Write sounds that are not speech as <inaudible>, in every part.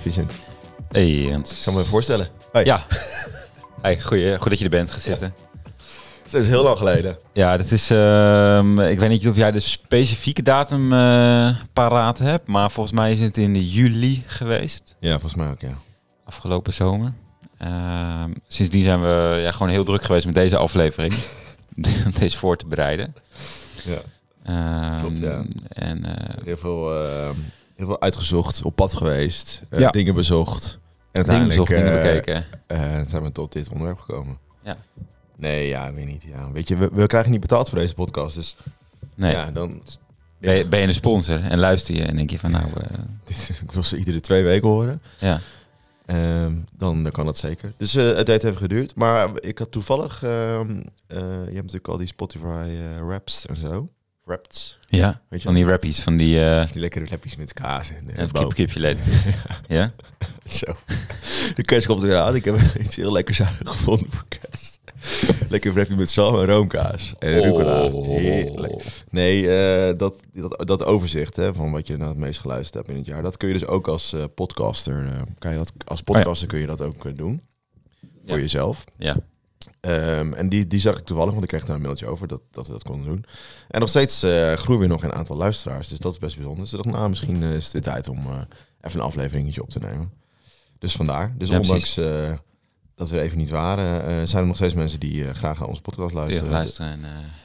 Vincent. Hey Ik zal me voorstellen. Hey. Ja. <laughs> Hey, goeie, goed dat je er bent gaan zitten. Het is heel lang geleden. Ja, dat is. ehm, ik weet niet of jij de specifieke datum eh, paraat hebt, maar volgens mij is het in juli geweest, Ja, volgens mij ook, ja. afgelopen zomer. Ehm, sindsdien zijn we ja, gewoon heel druk geweest met deze aflevering, <laughs> <laughs> deze voor te bereiden. ja. Ehm, Klopt, ja. En eh, Heel, veel, eh, heel veel uitgezocht, op pad geweest, eh, Ja. dingen bezocht. En dingen uiteindelijk bezocht, dingen bekeken. eh, zijn we tot dit onderwerp gekomen. Ja. Nee, ja, weet niet. Ja. Weet je, we, we krijgen niet betaald voor deze podcast, dus Nee, ja, dan... ben, je, ben je een sponsor en luister je en denk je van nou, eh, <laughs> ik wil ze iedere twee weken horen. ja. Ehm, dan, dan kan dat zeker. Dus eh, het heeft even geduurd. Maar ik had toevallig... ehm, eh, je hebt natuurlijk al die Spotify raps en zo. Raps. Ja, Weet je van die rappies, van die uh, Die lekkere rappies met kaas en uh, kip, kipje <laughs> ja? Zo. De kerst komt er aan. Ik heb <laughs> iets heel lekkers gevonden voor kerst. Lekker rapje met zalm en roomkaas. En rucola. Heerlijk. Nee, uh, dat, dat, dat overzicht hè, van wat je nou het meest geluisterd hebt in het jaar. Dat kun je dus ook als podcaster. Kan je dat, als podcaster oh ja. kun je dat ook doen. Voor ja. jezelf. Ja. Um, en die, die zag ik toevallig, want ik kreeg daar een mailtje over dat, dat we dat konden doen. En nog steeds uh, groeien we nog een aantal luisteraars, dus dat is best bijzonder. Dus ik dacht, nou, misschien is het weer tijd om uh, even een afleveringetje op te nemen. Dus vandaar. Dus ja, ondanks uh, dat we er even niet waren, zijn er nog steeds mensen die graag naar onze podcast luisteren. Ja, luisteren en,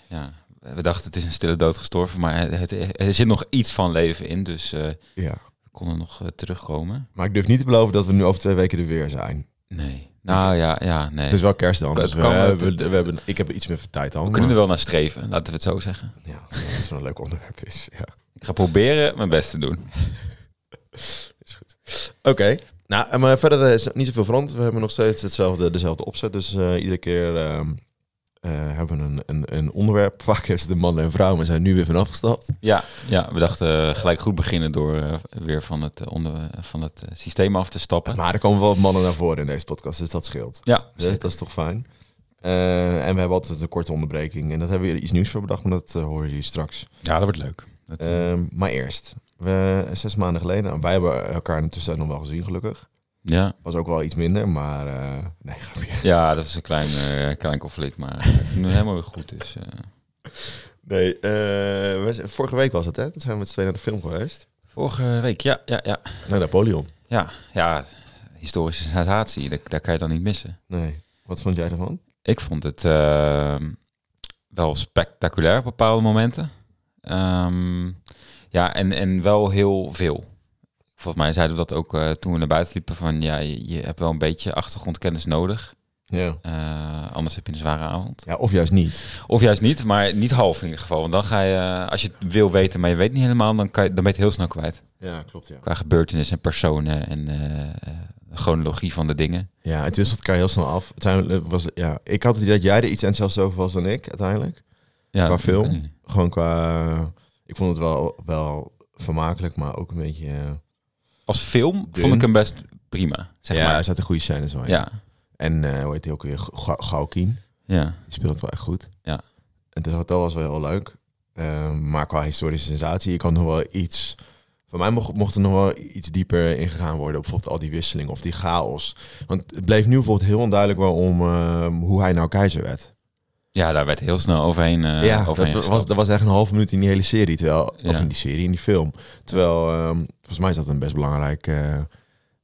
ja. We dachten, het is een stille dood gestorven, maar het, het, er zit nog iets van leven in, dus ja. we konden nog terugkomen. Maar ik durf niet te beloven dat we nu over twee weken er weer zijn. Nee. Nou ja, ja, nee. Het is wel kerst dan. Dus we, we, hebben, ik heb iets meer tijd al. We kunnen er wel naar streven, laten we het zo zeggen. Ja, als het wel een leuk onderwerp is. Ja, Ik ga proberen mijn best te doen. <laughs> is goed. Oké. Nou, maar verder is niet zoveel veranderd. We hebben nog steeds hetzelfde, dezelfde opzet. Dus eh, iedere keer ehm, eh, hebben een, een, een onderwerp. <laughs> Vaak is de man en vrouw, maar zijn nu weer vanaf gestapt. Ja, ja we dachten eh, gelijk goed beginnen door eh, weer van het, onder, van het systeem af te stappen. Maar er komen wel wat mannen naar voren in deze podcast, dus dat scheelt. Ja, Dus dat is toch fijn. Eh, en we hebben altijd een korte onderbreking. En dat hebben we er iets nieuws voor bedacht, maar dat horen jullie straks. ja, dat wordt leuk. Dat, eh, Ehm, maar eerst, we, zes maanden geleden, nou, wij hebben elkaar in de tussentijd nog wel gezien, gelukkig. Ja. Was ook wel iets minder, maar eh, nee, <laughs> grapje. ja, dat is een klein, eh, klein conflict, maar het is nu helemaal weer goed. Dus, eh. Nee, eh, we vorige week was het, hè? Toen zijn we met z'n tweeën naar de film geweest. Vorige week, ja, ja, ja. Naar Napoleon. Ja, ja historische sensatie, daar, daar kan je dan niet missen. Nee. Wat vond jij ervan? Ik vond het eh, wel spectaculair op bepaalde momenten. Ehm, ja, en, en wel heel veel. Volgens mij zeiden we dat ook eh, toen we naar buiten liepen. Van ja, je, je hebt wel een beetje achtergrondkennis nodig. Ja. Eh, anders heb je een zware avond. Ja, of juist niet. Of juist niet, maar niet half in ieder geval. Want dan ga je, eh, als je het wil weten, maar je weet niet helemaal, dan, kan je, dan ben je het heel snel kwijt. Ja, klopt, ja. Qua gebeurtenissen en personen en chronologie van de dingen. Ja, het wisselt elkaar heel snel af. Was, ja, ik had het idee dat jij er iets enthousiast over was dan ik, uiteindelijk. Ja, Qua film? Gewoon qua... Ik vond het wel, wel vermakelijk, maar ook een beetje... Als film Dun. vond ik hem best prima, zeg ja, maar. er zaten goede scènes wel in. Ja, En eh hoe heet die ook weer? Ga- Gaukien. ja. Die speelt het wel echt goed. Ja. En het hotel was wel heel leuk. Ehm, maar qua historische sensatie, ik kan nog wel iets... Voor mij mocht, mocht er nog wel iets dieper ingegaan worden. op Bijvoorbeeld al die wisseling of die chaos. Want het bleef nu bijvoorbeeld heel onduidelijk waarom ehm, hoe hij nou keizer werd. Ja, daar werd heel snel overheen, eh ja, overheen dat was, dat was echt een half minuut in die hele serie. Terwijl, Of in die serie, in die film. Terwijl, ehm, volgens mij is dat een best belangrijk eh,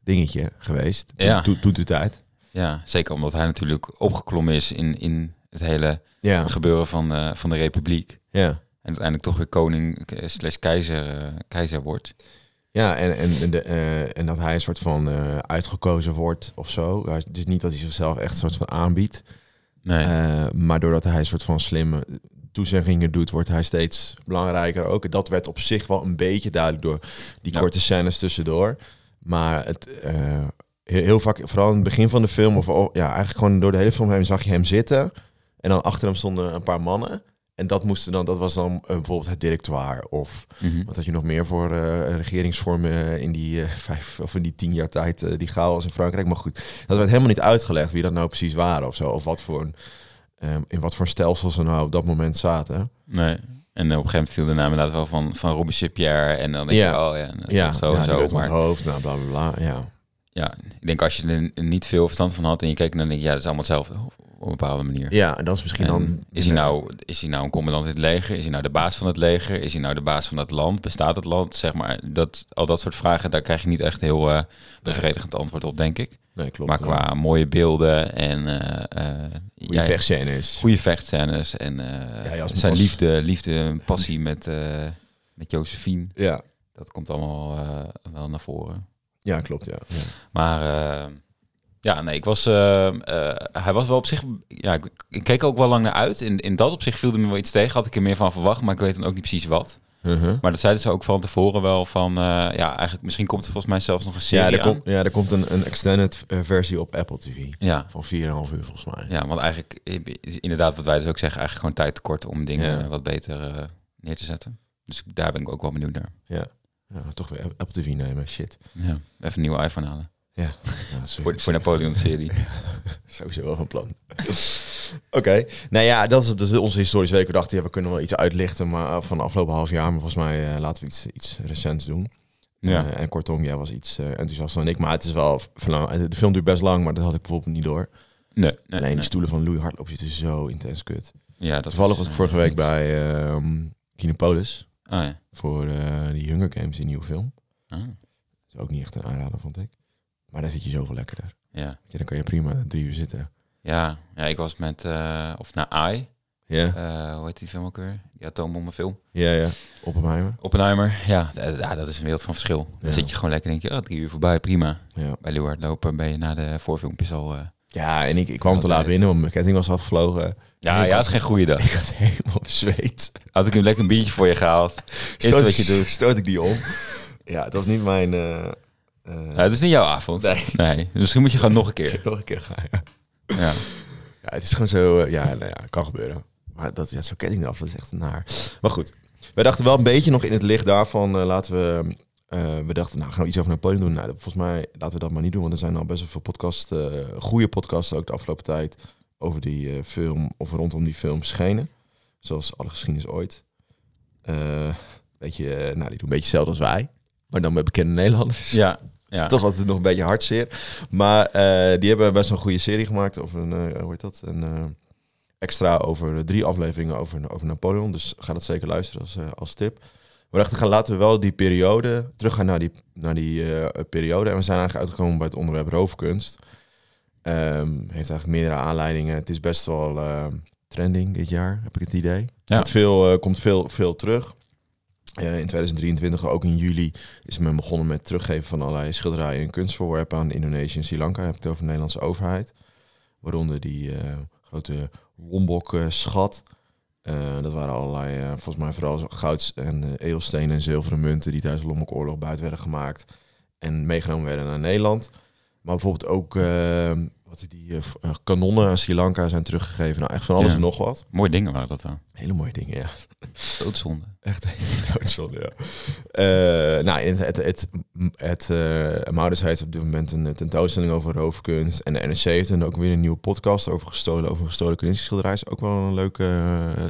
dingetje geweest. Ja. toen, toen de tijd. Ja, zeker omdat hij natuurlijk opgeklommen is in, in het hele Ja, gebeuren van, eh, van de republiek. ja. En uiteindelijk toch weer koning slash keizer, keizer wordt. Ja, en, en, en, de, en dat hij een soort van uitgekozen wordt of zo. Het is niet dat hij zichzelf echt een soort van aanbiedt. Nee, Eh, maar doordat hij een soort van slimme toezeggingen doet, wordt hij steeds belangrijker ook. Dat werd op zich wel een beetje duidelijk door die Ja. korte scènes tussendoor. Maar het, eh, heel, heel vaak, vooral in het begin van de film, of ja, eigenlijk gewoon door de hele film heen zag je hem zitten. En dan achter hem stonden een paar mannen. En dat moesten dan, dat was dan eh, bijvoorbeeld het directoire of Mhm. wat had je nog meer voor eh, regeringsvormen eh, in die <laughs> vijf of in die tien jaar tijd die chaos in Frankrijk? Maar goed, dat werd helemaal niet uitgelegd wie dat nou precies waren of zo. Of wat voor een, ehm, in wat voor stelsel ze nou op dat moment zaten. nee. En op een gegeven moment viel de naam inderdaad wel van, van Robespierre. En dan denk Ja. je, oh ja, dat ja, zo ja, zo. Maar onthoofd, nou bla bla bla. Ja. ja, ik denk als je er niet veel verstand van had en je keek dan denk je, ja, dat is allemaal hetzelfde op een bepaalde manier. Ja, en dat is misschien En dan... is, hij nou, is hij nou een commandant in het leger? Is hij nou de baas van het leger? Is hij nou de baas van het land? Bestaat het land? Zeg maar, dat, al dat soort vragen, daar krijg je niet echt heel eh, bevredigend antwoord op, denk ik. Nee, klopt. maar qua mooie beelden en uh, goede ja, vechtscènes. Goede vechtscènes en uh, ja, zijn liefde, liefde, passie met, uh, met Josephine. Ja. Dat komt allemaal wel naar voren. Ja, klopt, ja. ja. Maar ja, nee, ik was, hij was wel op zich, ja, ik, ik, keek ook wel lang naar uit. In, in dat opzicht viel er me wel iets tegen, had ik er meer van verwacht, maar ik weet dan ook niet precies wat. Uh -huh. Maar dat zeiden ze ook van tevoren wel van, uh, ja, eigenlijk misschien komt er volgens mij zelfs nog een serie ja, er. Komt, ja, er komt een, een extended versie op Apple TV. Ja. Van 4,5 uur volgens mij. Ja, want eigenlijk, inderdaad wat wij dus ook zeggen, eigenlijk gewoon tijd tekort om dingen ja. wat beter neer te zetten. Dus daar ben ik ook wel benieuwd naar. Ja, ja toch weer Apple TV nemen, shit. Ja, even een nieuwe iPhone halen. Ja, ja voor, voor Napoleon-serie. <laughs> Sowieso wel van plan. <laughs> Oké, okay. nou ja, dat is dus onze historische week. We dachten, ja, we kunnen wel iets uitlichten maar van de afgelopen half jaar. Maar volgens mij uh, laten we iets, iets recents doen. Ja. Uh, en kortom, jij was iets uh, enthousiaster dan ik. Maar het is wel, de film duurt best lang, maar dat had ik bijvoorbeeld niet door. Nee, nee Alleen nee. de stoelen van Louis Hartloop zitten zo intens kut. Ja, dat Toevallig was ik vorige week bij um, Kinopolis. Oh, ja. Voor die Hunger Games, die nieuwe film. Oh. Dat is ook niet echt een aanrader, vond ik. Maar daar zit je zoveel lekkerder. Ja. dan kan je prima drie uur zitten. Ja, ja ik was met, uh, of naar AI. Ja. Uh, hoe heet die film ook weer? Die atoombommenfilm. Ja, ja. Oppenheimer. Oppenheimer, ja. ja. Dat is een wereld van verschil. Dan Ja. zit je gewoon lekker en denk je, oh, drie uur voorbij, prima. Ja. Bij Leeuward lopen ben je na de voorfilmpjes al... Uh, Ja, en ik, ik kwam te laat binnen, want mijn ketting was afgevlogen. ja, ja, het is geen goede dag. <laughs> Ik had helemaal zweet. Had ik een lekker een biertje voor je gehaald. <laughs> Stoot- wat je doet. Stoot ik die om. Ja, het was niet mijn... eh, het is niet jouw avond. Nee. Misschien moet je gewoon nog een keer. <laughs> nog een keer gaan, ja. Ja. Ja, het is gewoon zo... eh, ja, nou ja, kan gebeuren. Maar dat, ja, zo'n ketting eraf, dat is echt naar. Maar goed. Wij dachten wel een beetje nog in het licht daarvan... eh, laten we... we dachten, nou, gaan we iets over Napoleon doen? Nou, volgens mij laten we dat maar niet doen. Want er zijn al best wel veel podcasts... goede podcasts ook de afgelopen tijd... over die film of rondom die film schenen. Zoals Alle Geschiedenis Ooit. Weet je, nou, die doen een beetje hetzelfde als wij. Maar dan met bekende Nederlanders. Ja. <laughs> Het ja. is toch altijd nog een beetje hartzeer. Maar eh, die hebben best wel een goede serie gemaakt over een, eh, hoe heet dat? Een eh, extra over drie afleveringen over, over Napoleon. Dus ga dat zeker luisteren als, als tip. We dachten, gaan, laten we wel die periode, teruggaan naar die, naar die periode. En we zijn eigenlijk uitgekomen bij het onderwerp roofkunst. Ehm, heeft eigenlijk meerdere aanleidingen. Het is best wel trending dit jaar, heb ik het idee. Ja. Het veel, komt veel, veel terug. Eh, in 2023, ook in juli, is men begonnen met teruggeven van allerlei schilderijen en kunstvoorwerpen aan Indonesië en Sri Lanka. Heb ik het over de Nederlandse overheid. Waaronder die eh, grote Lombok-schat. Eh, dat waren allerlei, volgens mij vooral goud en edelstenen en zilveren munten die tijdens de Lombok-oorlog buiten werden gemaakt. En meegenomen werden naar Nederland. Maar bijvoorbeeld ook wat die eh, eh, kanonnen aan Sri Lanka zijn teruggegeven. Nou, echt van alles Ja. en nog wat. Mooie dingen waren dat dan. Hele mooie dingen, ja. Doodzonde. <laughs> Echt doodzonde, ja. Eh, nou, het, het, het, het eh, Maurits heeft op dit moment een tentoonstelling over roofkunst. En de NRC heeft dan ook weer een nieuwe podcast over gestolen, over gestolen kunstschilderij. Is ook wel een leuke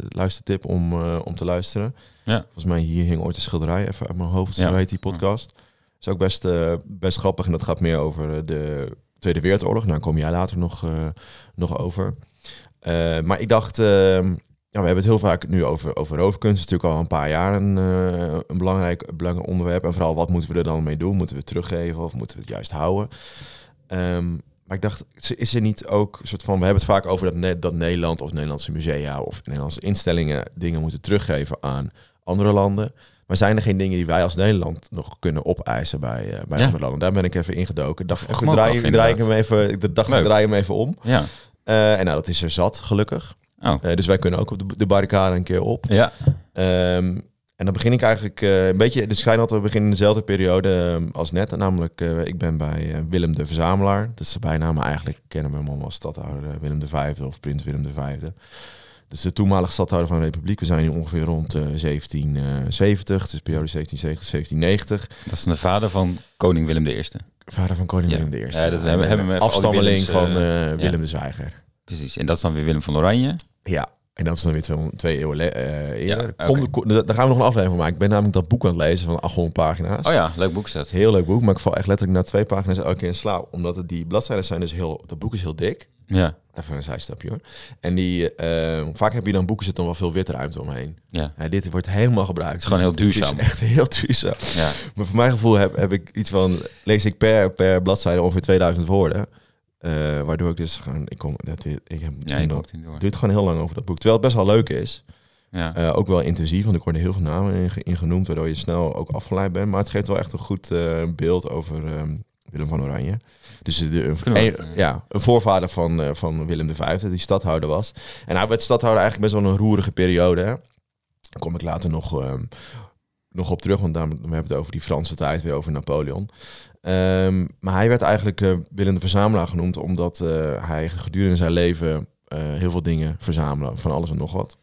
luistertip om, om te luisteren. Ja. Volgens mij hier hing ooit een schilderij, even uit mijn hoofd, zo Ja. heet die podcast. Is ook best, best grappig en dat gaat meer over de Tweede Wereldoorlog. Nou, kom jij later nog, eh, nog over. Eh, maar ik dacht, ja, we hebben het heel vaak nu over, over roofkunst. Is natuurlijk al een paar jaar een, eh, een belangrijk, belangrijk onderwerp. En vooral, wat moeten we er dan mee doen? Moeten we het teruggeven of moeten we het juist houden? Ehm, maar ik dacht, is- er niet ook een soort van... We hebben het vaak over dat, dat Nederland of Nederlandse musea... of Nederlandse instellingen dingen moeten teruggeven aan andere landen. Maar zijn er geen dingen die wij als Nederland nog kunnen opeisen bij, eh, bij Ja. andere landen? Daar ben ik even ingedoken. Dacht, ook draai, af, draai ik hem even, ik dacht, ik Leuk. draai hem even om. Ja. Eh, en nou, dat is er zat, gelukkig. Oh. Eh, dus wij kunnen ook op de, de barricade een keer op. Ja. Ehm, en dan begin ik eigenlijk een beetje... Dus schijn dat we beginnen in dezelfde periode ehm, als net. Namelijk, ik ben bij Willem de Verzamelaar. Dat is de bijnaam, maar eigenlijk kennen we hem allemaal als stadhouder Willem V of prins Willem V. Dat is de toenmalige stadhouder van de Republiek. We zijn nu ongeveer rond eh 1770. Het is periode 1770, 1790. Dat is de vader van koning Willem I. Vader van koning Ja. Willem I. Ja, dat hebben- hebben we die Afstammeling van eh, eh, Willem ja. de Zwijger. Precies. En dat is dan weer Willem van Oranje. Ja, En dat is dan weer twee, twee eeuwen eh, eerder. Ja, Kom- ko- daar gaan we nog een aflevering van maken. Ik ben namelijk dat boek aan het lezen van 800 pagina's. Oh ja, leuk boek is dat. Heel leuk boek, maar ik val echt letterlijk na twee pagina's elke keer in slaap. Omdat het, die bladzijden zijn dus heel... Dat boek is heel dik. Ja, Even een zijstapje hoor. En die, eh, vaak heb je dan boeken zit dan wel veel witruimte omheen. ja, dit wordt helemaal gebruikt. Het is gewoon heel duurzaam. Het is echt heel duurzaam. ja. Maar voor mijn gevoel heb, heb ik iets van... Lees ik per, per bladzijde ongeveer 2000 woorden. Eh, waardoor ik dus gewoon... Ik kom, dat, ik heb, Ja, ik door. het duurt gewoon heel lang over dat boek. Terwijl het best wel leuk is. Ja. Eh, ook wel intensief, want ik hoorde heel veel namen in, ge- in genoemd... waardoor je snel ook afgeleid bent. Maar het geeft wel echt een goed beeld over ehm, Willem van Oranje. Dus de, een, ja, een voorvader van, eh, van Willem V, die stadhouder was. En hij werd stadhouder eigenlijk best wel een roerige periode. Hè? Daar kom ik later nog, ehm, nog op terug, want daar, we hebben het over die Franse tijd, weer over Napoleon. Ehm, maar hij werd eigenlijk eh, Willem de Verzamelaar genoemd, omdat eh, hij gedurende zijn leven heel veel dingen verzamelde, van alles en nog wat.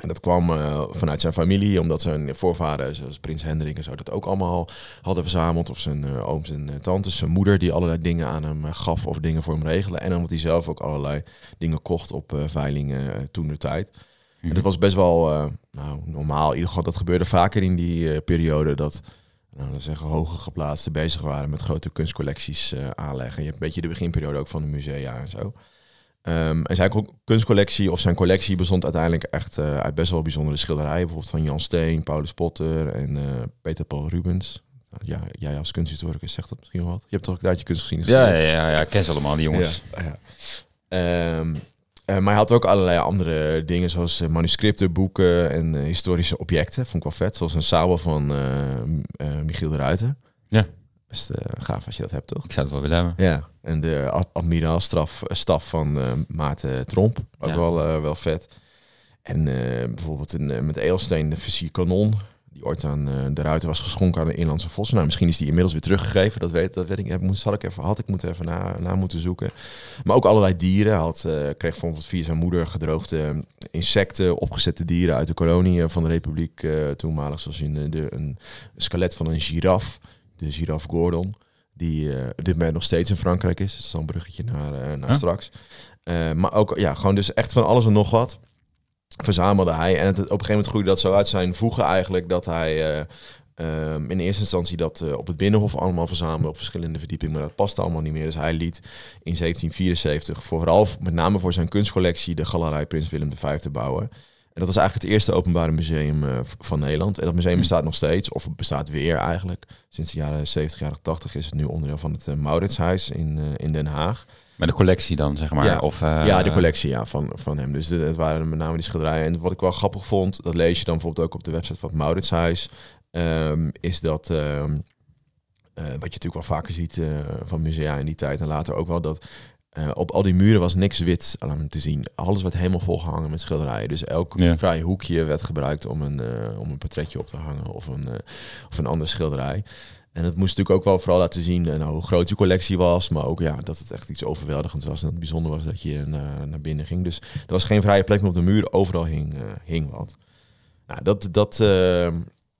En dat kwam eh, vanuit zijn familie, omdat zijn voorvaderen, zoals prins Hendrik en zo, dat ook allemaal hadden verzameld. Of zijn eh, ooms en eh, tantes, zijn moeder die allerlei dingen aan hem gaf of dingen voor hem regelen. En omdat hij zelf ook allerlei dingen kocht op veilingen toen de tijd. En Mhm. dat was best wel nou, normaal. In ieder geval, dat gebeurde vaker in die periode dat nou, dat zeggen, hoger geplaatsten bezig waren met grote kunstcollecties aanleggen. Je hebt een beetje de beginperiode ook van de musea en zo. Ehm, en zijn co- kunstcollectie of zijn collectie bestond uiteindelijk echt eh, uit best wel bijzondere schilderijen. Bijvoorbeeld van Jan Steen, Paulus Potter en eh, Peter Paul Rubens. Ja, jij als kunsthistoricus zegt dat misschien wel wat. Je hebt toch ook uit je kunstgeschiedenis Ja, ja, ja, ja, ik ken ze allemaal, die jongens. Ja, ja. Ehm, eh, maar hij had ook allerlei andere dingen, zoals manuscripten, boeken en historische objecten. Vond ik wel vet, zoals een sabel van Michiel de Ruiter. Ja. Best eh, gaaf als je dat hebt, toch? Ik zou het wel willen hebben. Ja, en de ad- admiraalstaf eh, staf van eh, Maarten Tromp. Ook Ja. wel, wel vet. En bijvoorbeeld een, eh, met Eelsteen de versier kanon. Die ooit aan de Ruiter was geschonken aan de Inlandse Vossen. Nou, misschien is die inmiddels weer teruggegeven. Dat weet, dat weet ik. Moest, had ik even, had ik moeten even na, na moeten zoeken. Maar ook allerlei dieren. Hij had, eh, kreeg bijvoorbeeld via zijn moeder gedroogde insecten, opgezette dieren uit de kolonie van de Republiek toenmalig. Zoals in de, een skelet van een giraf. De giraf Gordon. Die op dit moment nog steeds in Frankrijk is. Dat is dan een bruggetje naar, eh, naar Huh? straks. Eh, maar ook, ja, gewoon dus echt van alles en nog wat verzamelde hij. En het, op een gegeven moment groeide dat zo uit zijn voegen eigenlijk... dat hij eh, ehm, in eerste instantie dat op het Binnenhof allemaal verzamelde... op verschillende verdiepingen, maar dat paste allemaal niet meer. Dus hij liet in 1774 vooral met name voor zijn kunstcollectie... de galerij Prins Willem V bouwen. Dat was eigenlijk het eerste openbare museum eh, van Nederland. En dat museum Hm. bestaat nog steeds, of het bestaat weer eigenlijk. Sinds de jaren 70, jaren 80 is het nu onderdeel van het eh, Mauritshuis in, eh, in Den Haag. Met de collectie dan, zeg maar. Ja. Of, ja, de collectie ja, van, van hem. Dus het waren met name die schilderijen. En wat ik wel grappig vond, dat lees je dan bijvoorbeeld ook op de website van het Mauritshuis, ehm, is dat, ehm, eh, wat je natuurlijk wel vaker ziet van musea in die tijd en later ook wel, dat eh, op al die muren was niks wit aan te zien. Alles werd helemaal volgehangen met schilderijen. Dus elk Ja. vrij hoekje werd gebruikt om een, eh, om een portretje op te hangen of een, eh, of een andere schilderij. En het moest natuurlijk ook wel vooral laten zien nou, hoe groot je collectie was, maar ook ja, dat het echt iets overweldigends was. En dat het bijzonder was dat je naar, naar binnen ging. Dus er was geen vrije plek meer op de muur, overal hing, hing wat. Nou, dat, dat,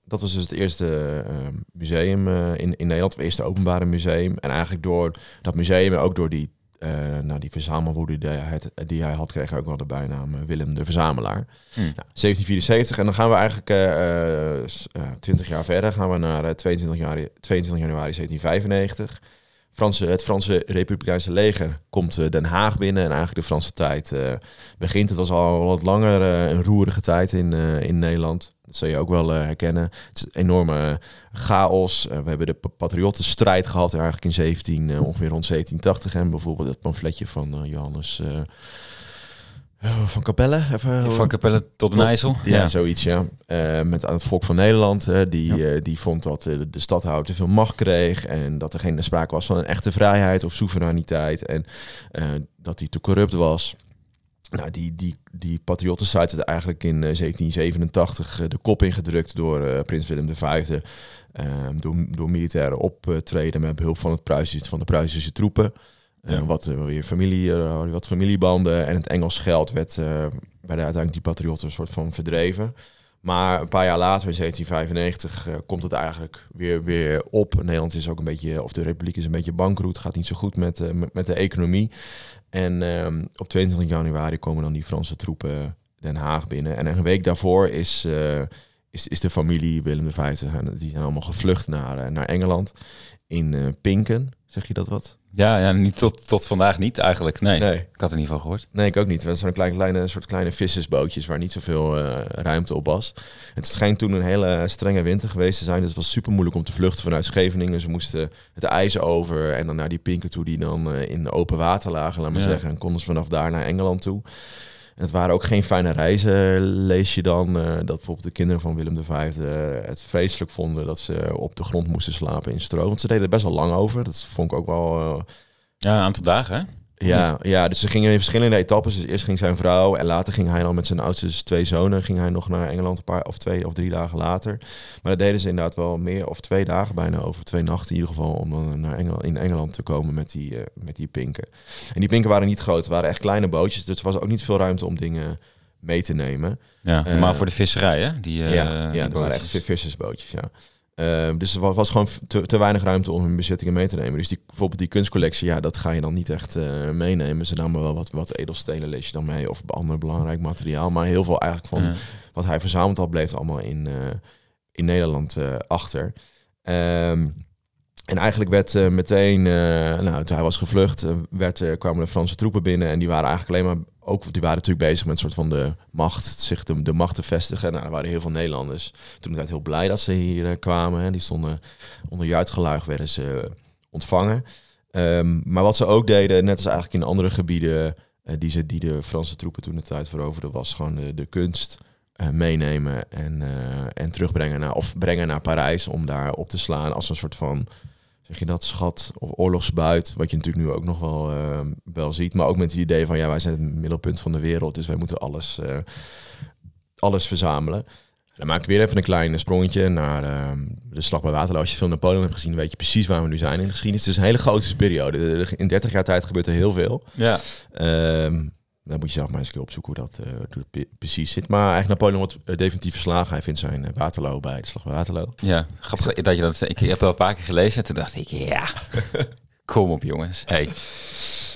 dat was dus het eerste museum in, in Nederland, het eerste openbare museum. En eigenlijk door dat museum en ook door die, eh nou, die verzamelwoede die hij, had- die hij had, kreeg hij ook wel de bijnaam eh, Willem de Verzamelaar. Hm. Nou, 1774 en dan gaan we eigenlijk eh, eh, s- 20 jaar verder, gaan we naar eh, 22, januari, 22 januari 1795. Franse, het Franse Republikeinse leger komt Den Haag binnen en eigenlijk de Franse tijd begint. Het was al wat langer een roerige tijd in, in Nederland. Dat zul je ook wel eh, herkennen. Het is een enorme eh, chaos. Eh, we hebben de pa- patriottenstrijd gehad eigenlijk in 17, eh, ongeveer rond 1780. En bijvoorbeeld het pamfletje van Johannes eh, van Capelle. Even, Van Capelle tot Nijssel. ja, zoiets, ja. Met aan het volk van Nederland. die, die vond dat de stadhouder te veel macht kreeg. En dat er geen sprake was van een echte vrijheid of soevereiniteit. En dat hij te corrupt was. Nou, die, die, die patriotten zaten eigenlijk in eh, 1787 eh, de kop ingedrukt door eh, prins Willem V. eh, door, door militaire optreden met behulp van, het Pruisische, van de Pruisische troepen. Eh, Ja. wat, eh, weer familie, eh, wat familiebanden en het Engels geld werd, eh, werden uiteindelijk die patriotten een soort van verdreven. Maar een paar jaar later, in 1795, eh, komt het eigenlijk weer, weer op. Nederland is ook een beetje, of de Republiek is een beetje bankroet, gaat niet zo goed met, eh, met, met de economie. En ehm, op 22 januari komen dan die Franse troepen Den Haag binnen. En een week daarvoor is, uh, is, is de familie Willem V, die zijn allemaal gevlucht naar, naar Engeland. In Pinken, zeg je dat wat? Ja, ja niet tot, tot vandaag niet eigenlijk. Nee, nee. ik had er niet van gehoord. Nee, ik ook niet. Het zijn kleine, kleine, soort kleine vissersbootjes waar niet zoveel uh, ruimte op was. Het schijnt toen een hele strenge winter geweest te zijn. Dus het was super moeilijk om te vluchten vanuit Scheveningen. Ze moesten het ijs over en dan naar die pinken toe die dan uh, in open water lagen, laat maar zeggen. En konden ze vanaf daar naar Engeland toe. Het waren ook geen fijne reizen, lees je dan. Uh, dat bijvoorbeeld de kinderen van Willem V het vreselijk vonden dat ze op de grond moesten slapen in stro. Want ze deden er best wel lang over. Dat vond ik ook wel... Uh, ja, een aantal dagen hè? Ja, ja, dus ze gingen in verschillende etappes. Dus eerst ging zijn vrouw en later ging hij dan met zijn oudste twee zonen ging hij nog naar Engeland een paar of twee of drie dagen later. Maar dat deden ze inderdaad wel meer of twee dagen bijna over twee nachten in ieder geval om dan naar Engeland, in Engeland te komen met die, uh, met die pinken. En die pinken waren niet groot, het waren echt kleine bootjes, dus er was ook niet veel ruimte om dingen mee te nemen. Ja, uh, maar voor de visserij hè? Die, uh, ja, ja, die waren echt vissersbootjes, ja. Uh, dus er was gewoon te, te, weinig ruimte om hun bezittingen mee te nemen. Dus die, bijvoorbeeld die kunstcollectie, ja, dat ga je dan niet echt uh, meenemen. Ze namen wel wat, wat edelstenen lees je dan mee of ander belangrijk materiaal. Maar heel veel eigenlijk van wat hij verzameld had, bleef allemaal in, uh, in Nederland achter. Um, en eigenlijk werd meteen, nou, toen hij was gevlucht, werd, kwamen de Franse troepen binnen. En die waren eigenlijk alleen maar ook, die waren natuurlijk bezig met een soort van de macht, zich de, de macht te vestigen. Nou, er waren heel veel Nederlanders toen heel blij dat ze hier uh, kwamen. Hè. Die stonden onder juichgeluid, werden ze ontvangen. Um, maar wat ze ook deden, net als eigenlijk in andere gebieden uh, die, ze, die de Franse troepen toen de tijd veroverden, was gewoon de, de kunst meenemen en, en terugbrengen naar, of brengen naar Parijs om daar op te slaan als een soort van zeg je dat, schat of oorlogsbuit, wat je natuurlijk nu ook nog wel, uh, wel ziet. Maar ook met het idee van, ja, wij zijn het middelpunt van de wereld, dus wij moeten alles, uh, alles verzamelen. Dan maak ik weer even een klein sprongetje naar uh, de slag bij Waterloo. Als je veel Napoleon hebt gezien, weet je precies waar we nu zijn in de geschiedenis. Het is een hele grote periode. In 30 jaar tijd gebeurt er heel veel. Ja. Ehm, dan moet je zelf maar eens een keer opzoeken hoe dat, uh, precies zit. Maar eigenlijk Napoleon wordt uh, definitief verslagen. Hij vindt zijn uh, Waterloo bij de slag bij Waterloo. Ja, grappig dat, dat je dat... Ik heb wel een paar keer gelezen en toen dacht ik, ja, <laughs> kom op jongens. Hey.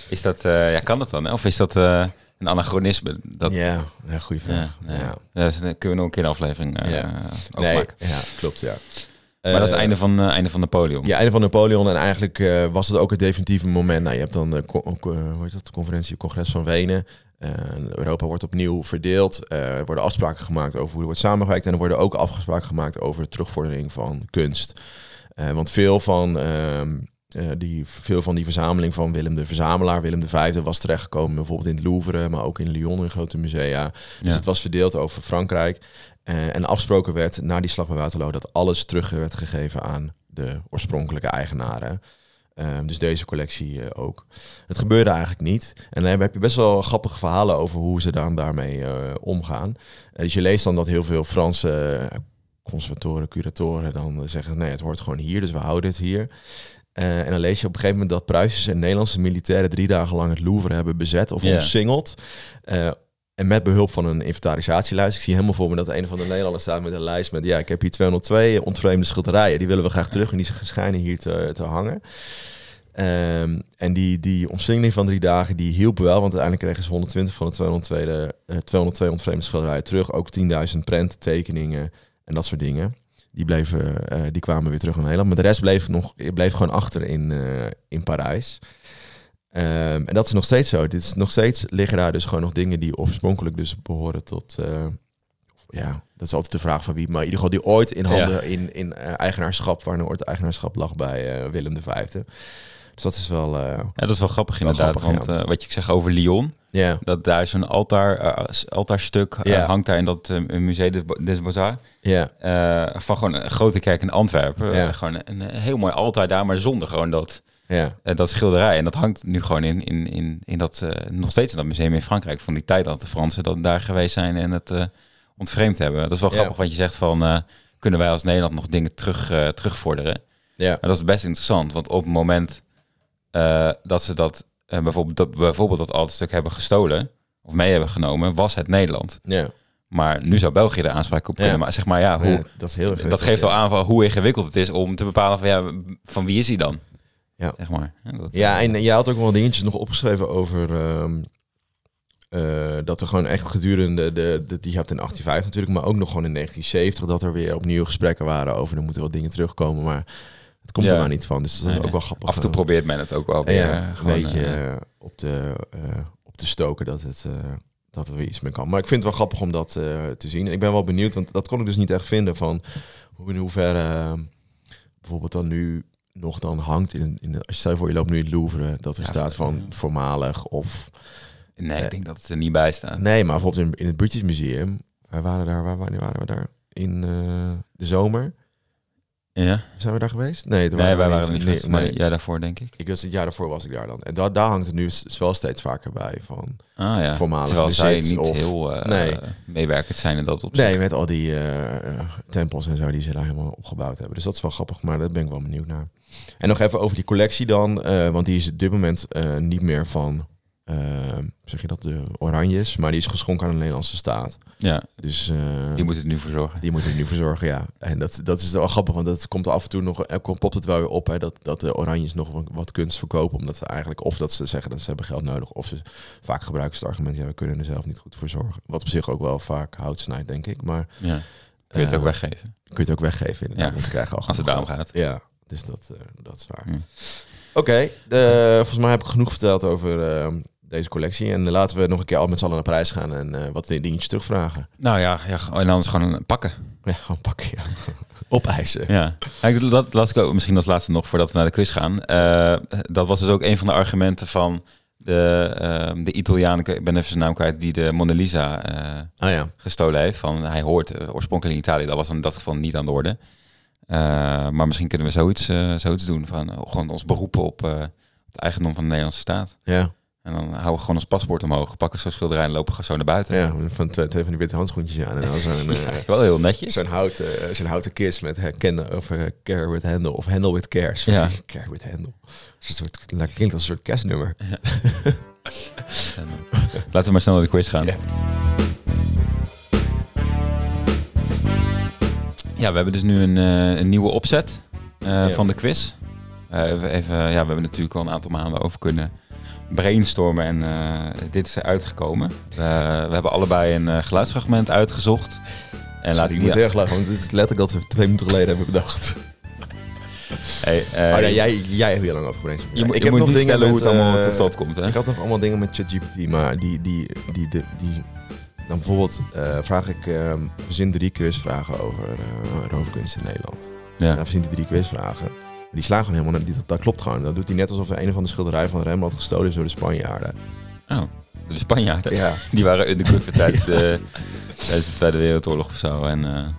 Is dat, ja, kan dat dan? Of is dat een anachronisme? Dat... Ja, ja goede vraag. Ja, ja. ja. Dus dan kunnen we nog een keer een aflevering ja. nee, ja, klopt, ja. Maar dat is het einde van, uh, einde van Napoleon. Ja, einde van Napoleon. En eigenlijk uh, was het ook het definitieve moment. Nou, je hebt dan de, hoe heet dat, de conferentie, congres van Wenen. Europa wordt opnieuw verdeeld. er worden afspraken gemaakt over hoe er wordt samengewerkt. En er worden ook afspraken gemaakt over terugvordering van kunst. want veel van, ehm, die, veel van die verzameling van Willem de Verzamelaar, Willem de Vijfde, was terechtgekomen bijvoorbeeld in het Louvre, maar ook in Lyon in grote musea. Dus ja. het was verdeeld over Frankrijk. Uh, en afgesproken werd na die slag bij Waterloo dat alles terug werd gegeven aan de oorspronkelijke eigenaren. Uh, dus deze collectie ook. Het gebeurde eigenlijk niet. En dan heb je best wel grappige verhalen over hoe ze dan daarmee omgaan. dus je leest dan dat heel veel Franse conservatoren, curatoren dan zeggen: nee, het hoort gewoon hier, dus we houden het hier. En dan lees je op een gegeven moment dat Pruisische en Nederlandse militairen drie dagen lang het Louvre hebben bezet of yeah. omsingeld. En met behulp van een inventarisatielijst. Ik zie helemaal voor me dat een van de Nederlanders staat met een lijst met... ja, ik heb hier 202 ontvreemde schilderijen. Die willen we graag terug en die schijnen hier te, te hangen. Um, en die, die omsingeling van drie dagen, die hielp wel. Want uiteindelijk kregen ze 120 van de 202, uh, 202 ontvreemde schilderijen terug. Ook 10.000 prenten, tekeningen en dat soort dingen. Die, bleven, uh, die kwamen weer terug naar Nederland. Maar de rest bleef, nog, bleef gewoon achter in, uh, in Parijs. Um, en dat is nog steeds zo. Dit is nog steeds liggen daar dus gewoon nog dingen die oorspronkelijk dus behoren tot. Uh, ja, dat is altijd de vraag van wie, maar in ieder geval die ooit in handen ja. in, in eigenaarschap, waar ooit eigenaarschap lag bij Willem V. Dus dat is wel. ja, dat is wel grappig wel inderdaad. Grappig, want ja. wat je zegt over Lyon, ja. dat daar is een altaar, altaarstuk ja. hangt daar in dat Museum des, des Beaux-Arts. Ja. van gewoon een grote kerk in Antwerpen. gewoon een, een heel mooi altaar daar, maar zonder gewoon dat ja. Dat schilderij. En dat hangt nu gewoon in, in, in, in dat, nog steeds in dat museum in Frankrijk. Van die tijd dat de Fransen dan daar geweest zijn en het ontvreemd hebben. Dat is wel grappig wat je zegt van, kunnen wij als Nederland nog dingen terug, terugvorderen? Ja. Maar dat is best interessant, want op het moment dat ze dat, bijvoorbeeld, dat, bijvoorbeeld dat stuk hebben gestolen, of mee hebben genomen, was het Nederland. Ja. Maar nu zou België er aanspraak op kunnen. Ja. Maar zeg maar, ja, hoe, ja, dat, is heel dat geeft al aan van hoe ingewikkeld het is om te bepalen van, ja, van wie is hij dan? Ja, zeg maar. Ja, dat, ja en je had ook wel dingetjes nog opgeschreven over um, eh, dat er gewoon echt gedurende de, de die je hebt in 1805 natuurlijk, maar ook nog gewoon in 1970 dat er weer opnieuw gesprekken waren over er moeten wel dingen terugkomen, maar het komt er maar niet van. Dus dat is ook wel grappig. Af en toe probeert men het ook wel weer. eh, een gewoon, beetje eh, eh, op, de, op te stoken dat het dat er weer iets mee kan. Maar ik vind het wel grappig om dat te zien. Ik ben wel benieuwd, want dat kon ik dus niet echt vinden van hoe in hoeverre bijvoorbeeld dan nu nog dan hangt in, in de, als je stel voor je loopt nu in het Louvre dat er Ja, staat van voormalig of nee, ik denk dat het er niet bij staat. nee, maar bijvoorbeeld in, in het British Museum, wij waren daar, waar, wanneer waren we daar? In de zomer. Ja? Zijn we daar geweest? Nee, Nee, wij waren er niet Nee, nee. jij daarvoor, denk ik. Ik was het jaar daarvoor was ik daar dan. En daar, daar hangt het nu wel steeds vaker bij van. Ah ja, Voormalig terwijl zij niet of- heel eh, Nee. meewerkend zijn in dat opzicht. Nee, met al die eh, tempels en zo die ze daar helemaal opgebouwd hebben. Dus dat is wel grappig, maar daar ben ik wel benieuwd naar. En nog even over die collectie dan, eh, want die is op dit moment niet meer van, zeg je dat, de Oranjes, maar die is geschonken aan de Nederlandse staat. Ja, Dus eh, die moet het nu voor zorgen. die moeten er nu voor zorgen, ja. En dat, dat is wel grappig, want dat komt af en toe nog, komt- popt het wel weer op, hè, dat, dat de Oranjes nog wat, kunst verkopen, omdat ze eigenlijk, of dat ze zeggen dat ze hebben geld nodig, of ze vaak gebruiken ze het argument, ja, we kunnen er zelf niet goed voor zorgen. Wat op zich ook wel vaak hout snijdt, denk ik, maar... Ja. Kun je het eh, ook weggeven? kun je het ook weggeven inderdaad. Ja. Want ze krijgen al Als het daarom gaat. Ja, dus dat, eh, dat is waar. Hm. Oké, de- volgens mij heb ik genoeg verteld over eh, deze collectie. En laten we nog een keer al met z'n allen naar Parijs gaan en eh, wat dingetjes terugvragen. Nou ja, ja en anders gewoon pakken. Ja, gewoon pakken, ja. <laughs> Opeisen. Ja, Ja, dat laat ik ook misschien als laatste nog voordat we naar de quiz gaan. Eh, dat was dus ook een van de argumenten van de, ehm, de Italiaan, ik ben even zijn naam kwijt, die de Mona Lisa eh, Ah ja. gestolen heeft. Van, hij hoort oorspronkelijk in Italië, dat was in dat geval niet aan de orde. Maar misschien kunnen we zoiets, zoiets doen, van gewoon ons beroepen op het eigendom van de Nederlandse staat. Ja, En dan houden we gewoon ons paspoort omhoog, pakken zo'n schilderij en lopen gewoon zo naar buiten. ja. Van twee, twee van die witte handschoentjes aan. En dan zo'n <laughs> eh, Wel heel netjes. zo'n houten, zo'n houten kist met herkennen of eh, care with handle. Of handle with care. Sorry, Ja. <laughs> Care with handle. Dat soort, dat klinkt als een soort kerstnummer. En, eh, <laughs> Laten we maar snel naar de quiz gaan. Ja. Ja, we hebben dus nu een, eh, een nieuwe opzet eh, van de quiz. Eh, even- ja, we hebben natuurlijk al een aantal maanden over kunnen brainstormen en eh, dit is eruit gekomen. Eh, we hebben allebei een eh, geluidsfragment uitgezocht. En Sorry, laat ik moet erg lachen, want dit is letterlijk dat we twee minuten geleden hebben bedacht. Hey, oh, nee, jij, jij hebt hier lang over gebrainstormd. je, moet- ik je moet niet dingen hoe het allemaal tot stand komt. Hè? Ik had nog allemaal dingen met ChatGPT, maar die, die, die, die, die dan bijvoorbeeld vraag ik, eh, verzin drie quizvragen over roofkunst in Nederland. Ja. dan verzint hij drie quizvragen. Die slaan gewoon helemaal, niet- dat, dat klopt gewoon. Dat doet hij net alsof er een of andere schilderij van Rembrandt gestolen is door de Spanjaarden. Oh, de Spanjaarden. Ja, <laughs> Die waren undercover tijdens de, tijdens de Tweede Wereldoorlog of zo. En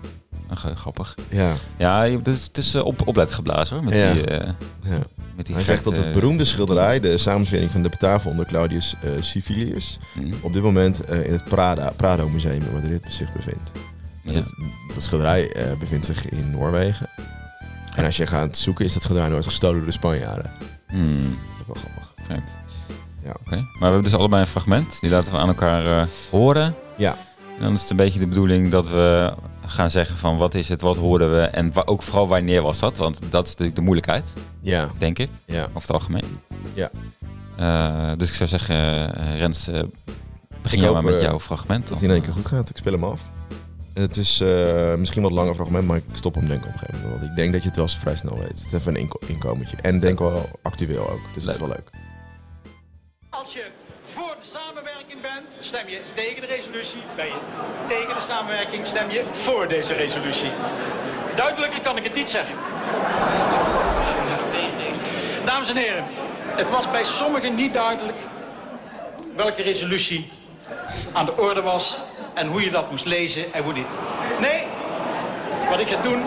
ach, grappig. ja, Ja, dus het is eh, op, opletten geblazen hoor. Met Ja. die, eh, ja. met die Hij zegt dat het beroemde schilderij, de samenzwering van de Batavia onder Claudius eh Civilius, Mm, op dit moment in het Prada, Prado Museum in Madrid zich bevindt. ja. Dat, dat schilderij bevindt zich in Noorwegen. En als je gaat zoeken, is dat schilderij nooit gestolen door de Spanjaarden. Hmm, Dat is wel grappig. Ja. Oké. Maar we hebben dus allebei een fragment. Die laten we aan elkaar eh, horen. Ja. En dan is het een beetje de bedoeling dat we gaan zeggen van wat is het, wat hoorden we en wa- ook vooral wanneer was dat. Want dat is natuurlijk de moeilijkheid, Ja, denk ik, ja. over het algemeen. Ja. Eh, dus ik zou zeggen, eh, Rens, begin jij maar met jouw fragment. Dat hij in één keer goed gaat. Ik speel hem af. Het is eh, misschien wat langer fragment, maar ik stop hem denk ik op een gegeven moment. Want ik denk dat je het wel eens vrij snel weet. Het is even een inko inkomertje. En denk wel actueel ook. Dus dat is wel leuk. Als je voor de samenwerking bent, stem je tegen de resolutie. Ben je tegen de samenwerking, stem je voor deze resolutie. Duidelijker kan ik het niet zeggen. Dames en heren, het was bij sommigen niet duidelijk welke resolutie aan de orde was en hoe je dat moest lezen en hoe niet. Nee, wat ik ga doen,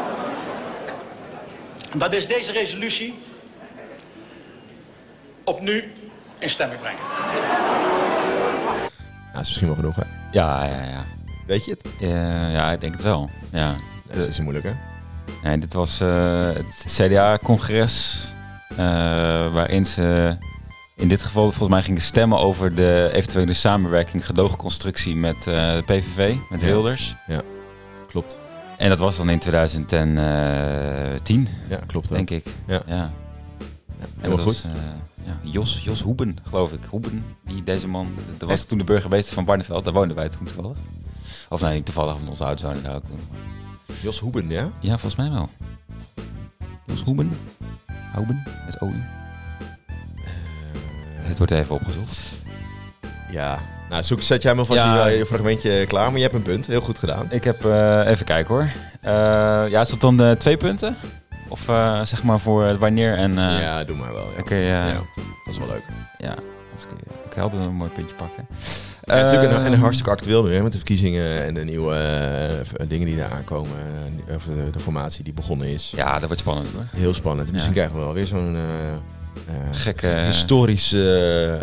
dat is deze resolutie op nu in stemming brengen. Ja, dat is misschien wel genoeg, hè? Ja, ja, ja. Weet je het? Eh, ja, ik denk het wel. Ja. Dat is niet moeilijk, hè? Nee, dit was eh, het CDA-congres. eh, waarin ze in dit geval volgens mij gingen stemmen over de eventuele samenwerking, gedoogconstructie met eh, de PVV, met Ja. Wilders. Klopt. En dat was dan in 2010, Ja, klopt. ook. denk ik. Ja. ja. En Helemaal dat goed. was, eh, ja, Jos, Jos Hoeben, geloof ik. Hoeben, die deze man, dat was toen de burgemeester van Barneveld. Daar woonden wij toen toevallig. Of nee, niet toevallig, want onze ouders woonden daar ook toen. Jos Hoeben, ja? Ja, volgens mij wel. Jos Hoeben? Hoeben, met OU. Het wordt even opgezocht. Ja. Nou, zoek, zet jij me vast Ja. je, je fragmentje klaar, maar je hebt een punt. Heel goed gedaan. Ik heb, eh, even kijken hoor. Eh, ja, is dat dan eh, twee punten? Of eh, zeg maar voor wanneer en... eh ja, doe maar wel. Ja. Oké, ja. Dat is wel leuk. Ja, als ik, ik had een mooi puntje pakken. Ja, natuurlijk een, Ehm, en hartstikke actueel nu, hè, met de verkiezingen en de nieuwe eh, dingen die daar aankomen. eh, of de, de formatie die begonnen is. Ja, dat wordt spannend hoor. Heel spannend. Ja. Misschien krijgen we wel weer zo'n eh, eh, Gekke- historische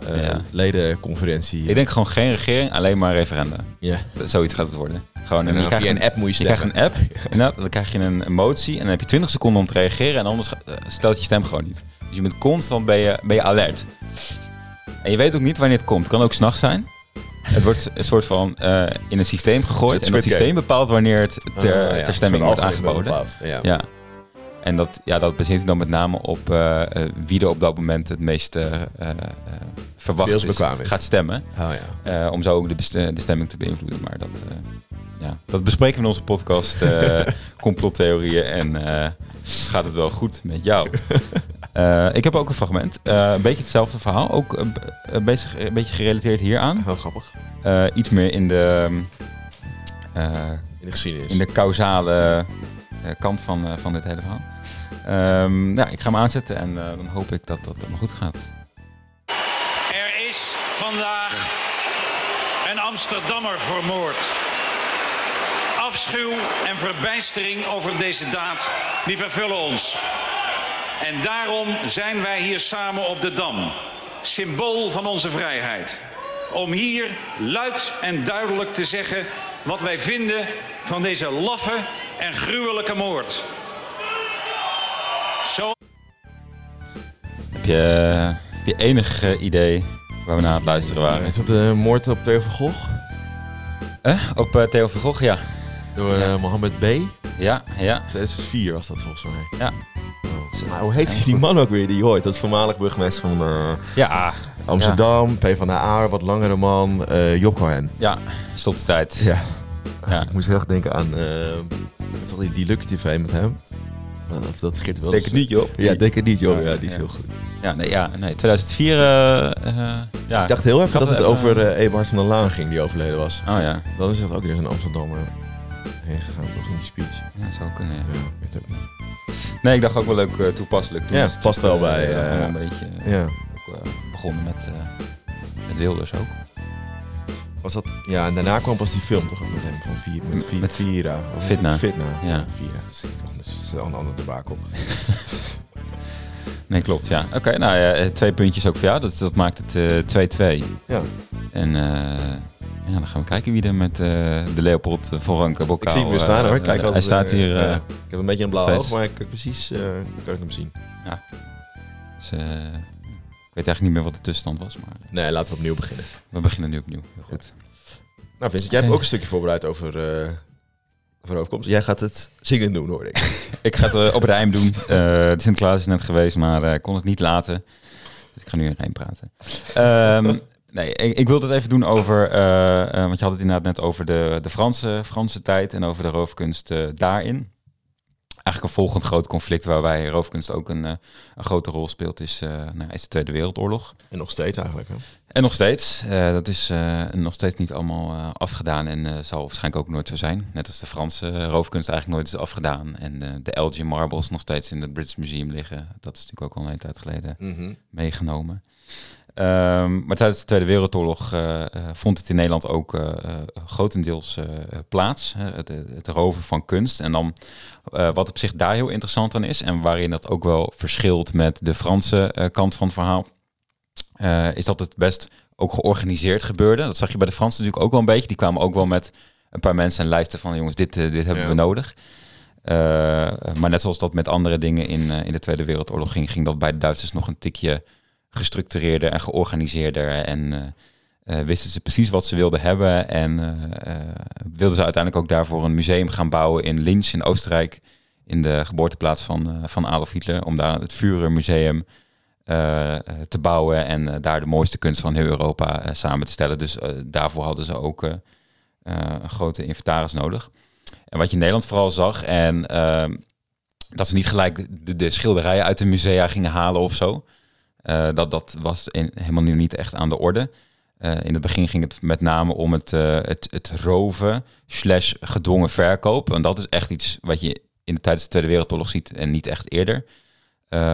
eh, eh, Ja. ledenconferentie. Ik denk gewoon geen regering, alleen maar referenda. ja. Zoiets gaat het worden. Gewoon, En dan een, app moet je je krijgt stemmen. een app, dan krijg je een, motie en dan heb je 20 seconden om te reageren en anders eh, stelt je stem gewoon niet. Dus je bent constant ben je, ben je alert. En je weet ook niet wanneer het komt. Het kan ook s'nachts zijn. Het wordt een soort van eh, in een systeem gegooid Het en Squid systeem bepaalt wanneer het ter, Ah, ja, ter stemming wordt aangeboden. Ja. Ja. En dat, ja, dat bezint dan met name op eh, eh, wie er op dat moment het meest eh, verwacht is, Beeldsbekwaam is. gaat stemmen. Oh, ja. om zo ook de, de stemming te beïnvloeden. Maar dat, ja, dat bespreken we in onze podcast. <laughs> complottheorieën en gaat het wel goed met jou? <laughs> Ik heb ook een fragment. Een beetje hetzelfde verhaal. Ook een, bezig, een beetje gerelateerd hieraan. Heel grappig. Iets meer in de, In de geschiedenis. in de causale kant van, van dit hele verhaal. Ehm, ja, ik ga hem aanzetten en eh, dan hoop ik dat dat allemaal goed gaat. Er is vandaag een Amsterdammer vermoord. Afschuw en verbijstering over deze daad, die vervullen ons. En daarom zijn wij hier samen op de Dam, symbool van onze vrijheid. Om hier luid en duidelijk te zeggen wat wij vinden van deze laffe en gruwelijke moord. Zo Heb je, heb je enig eh, idee waar we naar aan het luisteren waren? Is dat de moord op Theo van Gogh? Eh, op eh, Theo van Gogh, ja. Door eh, Mohammed B. Ja, ja. 2004 was dat volgens mij. Ja. Oh. Maar hoe heet die man ook weer die je hoort? Dat is voormalig burgemeester van eh, Ja, Amsterdam, P van de A, wat langere man, eh Job Cohen. ja. Stop de tijd. Ja. Ja. Ik moest heel erg denken aan uh, die, die Lucky TV met hem. Of dat Geert wel. Denk het niet, joh. Ja, denk het niet, joh. Ja, die is ja. heel goed. Ja, nee, ja, nee. 2004, eh, eh, ja. Ik dacht heel even dat het even- over eh Eberhard van der Laan ging, die overleden was. Oh ja, Dan is het ook weer een Amsterdammer heen gegaan, toch, in die speech. ja zou kunnen, ja. Ja, ik weet het ook niet. Nee, ik dacht ook wel leuk eh, toepasselijk. Toen Ja, het past wel bij, eh, een beetje Ja. ook, begonnen met, eh, met Wilders ook. Was dat, ja, en daarna kwam pas die film toch ook met hem van vier, met, vier, Met Vira. Of Fitna. Fitna. Ja. Vira. Dat is toch dat is wel een ander debakel. <laughs> Nee, klopt, ja. Oké, nou ja, eh, twee puntjes ook voor jou. Dat, dat maakt het eh, 2-2. Ja. En eh, ja, dan gaan we kijken wie er met eh, de Leopold van Ranke bokaal... Ik zie hem weer staan eh, hoor. Kijk eh, hij staat eh, hier... eh, ja. Ik heb een beetje een blauw oog, maar ik kan precies eh, kan ik hem zien. dus, eh, ik weet eigenlijk niet meer wat de tussenstand was, maar Nee, laten we opnieuw beginnen. we beginnen nu opnieuw. Heel goed. Nou Vincent, jij hebt ook een stukje voorbereid over, eh over overkomst. Jij gaat het zingen doen, hoor ik. <laughs> Ik ga het eh, op rijm doen. <laughs> Eh de Sinterklaas is net geweest, maar eh, kon het niet laten. Dus ik ga nu in rijm praten. Ehm, <laughs> nee, ik, ik wilde het even doen over... eh, eh, want je had het inderdaad net over de, de Franse, Franse tijd... en over de roofkunst eh, daarin. Eigenlijk een volgend groot conflict... waarbij roofkunst ook een, eh, een grote rol speelt... is, eh, nou, is de Tweede Wereldoorlog. En nog steeds eigenlijk, hè? En nog steeds. eh, dat is nog steeds niet allemaal afgedaan en zal waarschijnlijk ook nooit zo zijn. Net als de Franse roofkunst eigenlijk nooit is afgedaan. En de Elgin Marbles nog steeds in het British Museum liggen. Dat is natuurlijk ook al een hele tijd geleden Mhm. meegenomen. Ehm, maar tijdens de Tweede Wereldoorlog eh, eh, vond het in Nederland ook eh, grotendeels plaats. Het, het roven van kunst. En dan wat op zich daar heel interessant aan is, en waarin dat ook wel verschilt met de Franse kant van het verhaal, is dat het best ook georganiseerd gebeurde. Dat zag je bij de Fransen natuurlijk ook wel een beetje. Die kwamen ook wel met een paar mensen en lijsten van jongens, dit, dit hebben Ja. we nodig. Maar net zoals dat met andere dingen in, in de Tweede Wereldoorlog ging, ging dat bij de Duitsers nog een tikje gestructureerder en georganiseerder. En eh, eh, wisten ze precies wat ze wilden hebben. En eh, wilden ze uiteindelijk ook daarvoor een museum gaan bouwen in Linz in Oostenrijk. In de geboorteplaats van, van Adolf Hitler. Om daar het Führermuseum te bouwen en daar de mooiste kunst van heel Europa samen te stellen. Dus daarvoor hadden ze ook een grote inventaris nodig. En wat je in Nederland vooral zag, en ehm, dat ze niet gelijk de, de, schilderijen uit de musea gingen halen of zo. Dat, dat was in, helemaal niet echt aan de orde. Uh, in het begin ging het met name om het, uh, het, het roven slash gedwongen verkoop. En dat is echt iets wat je in de tijdens de Tweede Wereldoorlog ziet en niet echt eerder.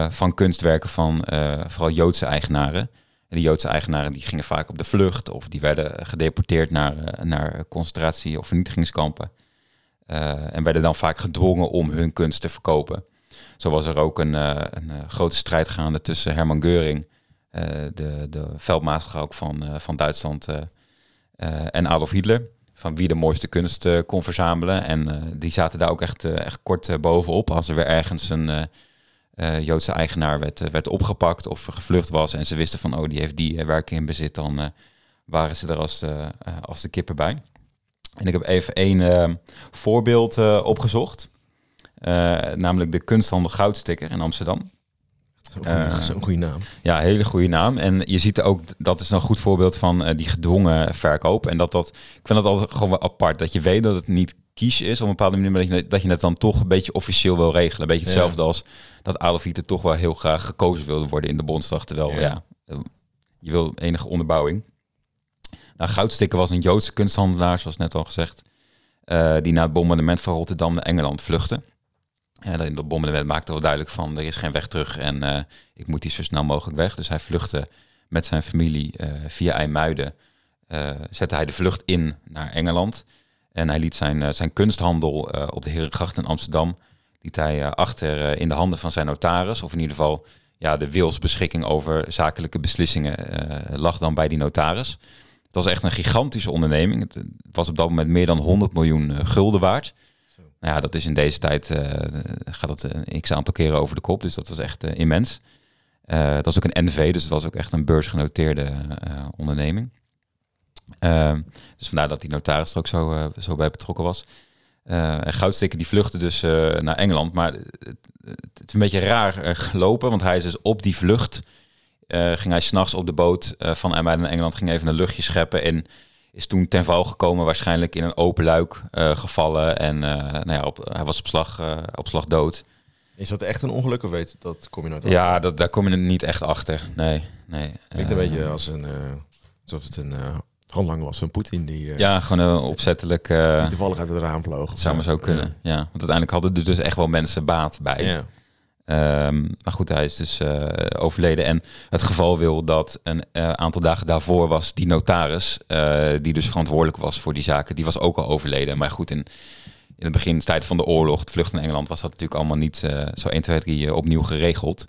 Van kunstwerken van vooral Joodse eigenaren. En die Joodse eigenaren die gingen vaak op de vlucht of die werden gedeporteerd naar, naar concentratie- of vernietigingskampen. en werden dan vaak gedwongen om hun kunst te verkopen. Zo was er ook een, een grote strijd gaande tussen Herman Geuring eh, de, de van, eh, van Duitsland eh, en Adolf Hitler. Van wie de mooiste kunst kon verzamelen. En die zaten daar ook echt, echt kort bovenop. Als er weer ergens een Joodse eigenaar werd, werd opgepakt of gevlucht was. En ze wisten van, oh, die heeft die werken in bezit. Dan waren ze er als als de kippen bij. En ik heb even één voorbeeld opgezocht. Namelijk de kunsthandel Goudsticker in Amsterdam. Zo'n goede naam. Ja, hele goede naam. En je ziet ook, dat is een goed voorbeeld van uh, die gedwongen verkoop. En dat dat, ik vind dat altijd gewoon wel apart. Dat je weet dat het niet kies is op een bepaalde manier, maar dat je, dat je het dan toch een beetje officieel wil regelen. Een beetje hetzelfde als dat Adolf Hitler toch wel heel graag gekozen wilde worden in de Bondsdag. Terwijl, ja, eh, je wil enige onderbouwing. Nou, Goudstikken was een Joodse kunsthandelaar, zoals net al gezegd. Uh, die na het bombardement van Rotterdam naar Engeland vluchtte. En in dat bombardement maakte wel duidelijk van er is geen weg terug en uh, ik moet hier zo snel mogelijk weg. Dus hij vluchtte met zijn familie uh, via IJmuiden. Uh, zette hij de vlucht in naar Engeland. En hij liet zijn, zijn kunsthandel op de Herengracht in Amsterdam liet hij achter in de handen van zijn notaris. Of in ieder geval ja, de wilsbeschikking over zakelijke beslissingen lag dan bij die notaris. Het was echt een gigantische onderneming. Het was op dat moment meer dan 100 miljoen gulden waard. Nou ja, dat is in deze tijd, uh, gaat dat een eh, x aantal keren over de kop. Dus dat was echt uh, immens. Dat was ook een NV, dus het was ook echt een beursgenoteerde onderneming. Ehm, dus vandaar dat die notaris er ook zo, zo bij betrokken was. en Goudstikken die vluchtte dus naar Engeland. Maar het, is een beetje raar gelopen, want hij is dus op die vlucht... ging hij s'nachts op de boot van IJmuiden naar Engeland, ging even een luchtje scheppen... en is toen ten val gekomen, waarschijnlijk in een open luik uh, gevallen. En uh, nou ja, op, hij was op slag, uh, op slag dood. Is dat echt een ongeluk of weet dat kom je nooit achter? Ja, dat, daar kom je niet echt achter. Nee, nee. Klinkt een beetje als een, alsof het een handlanger was, een Poetin die... ja, gewoon opzettelijk... die toevallig uit het raam vloog. Het zou maar zo kunnen, ja. ja. Want uiteindelijk hadden er dus echt wel mensen baat bij. Ja. Um, maar goed, hij is dus uh, overleden. En het geval wil dat een uh, aantal dagen daarvoor was die notaris, uh, die dus verantwoordelijk was voor die zaken, die was ook al overleden. Maar goed, in, in het begin, de tijd van de oorlog, het vlucht in Engeland, was dat natuurlijk allemaal niet zo 1, 2, 3 opnieuw geregeld.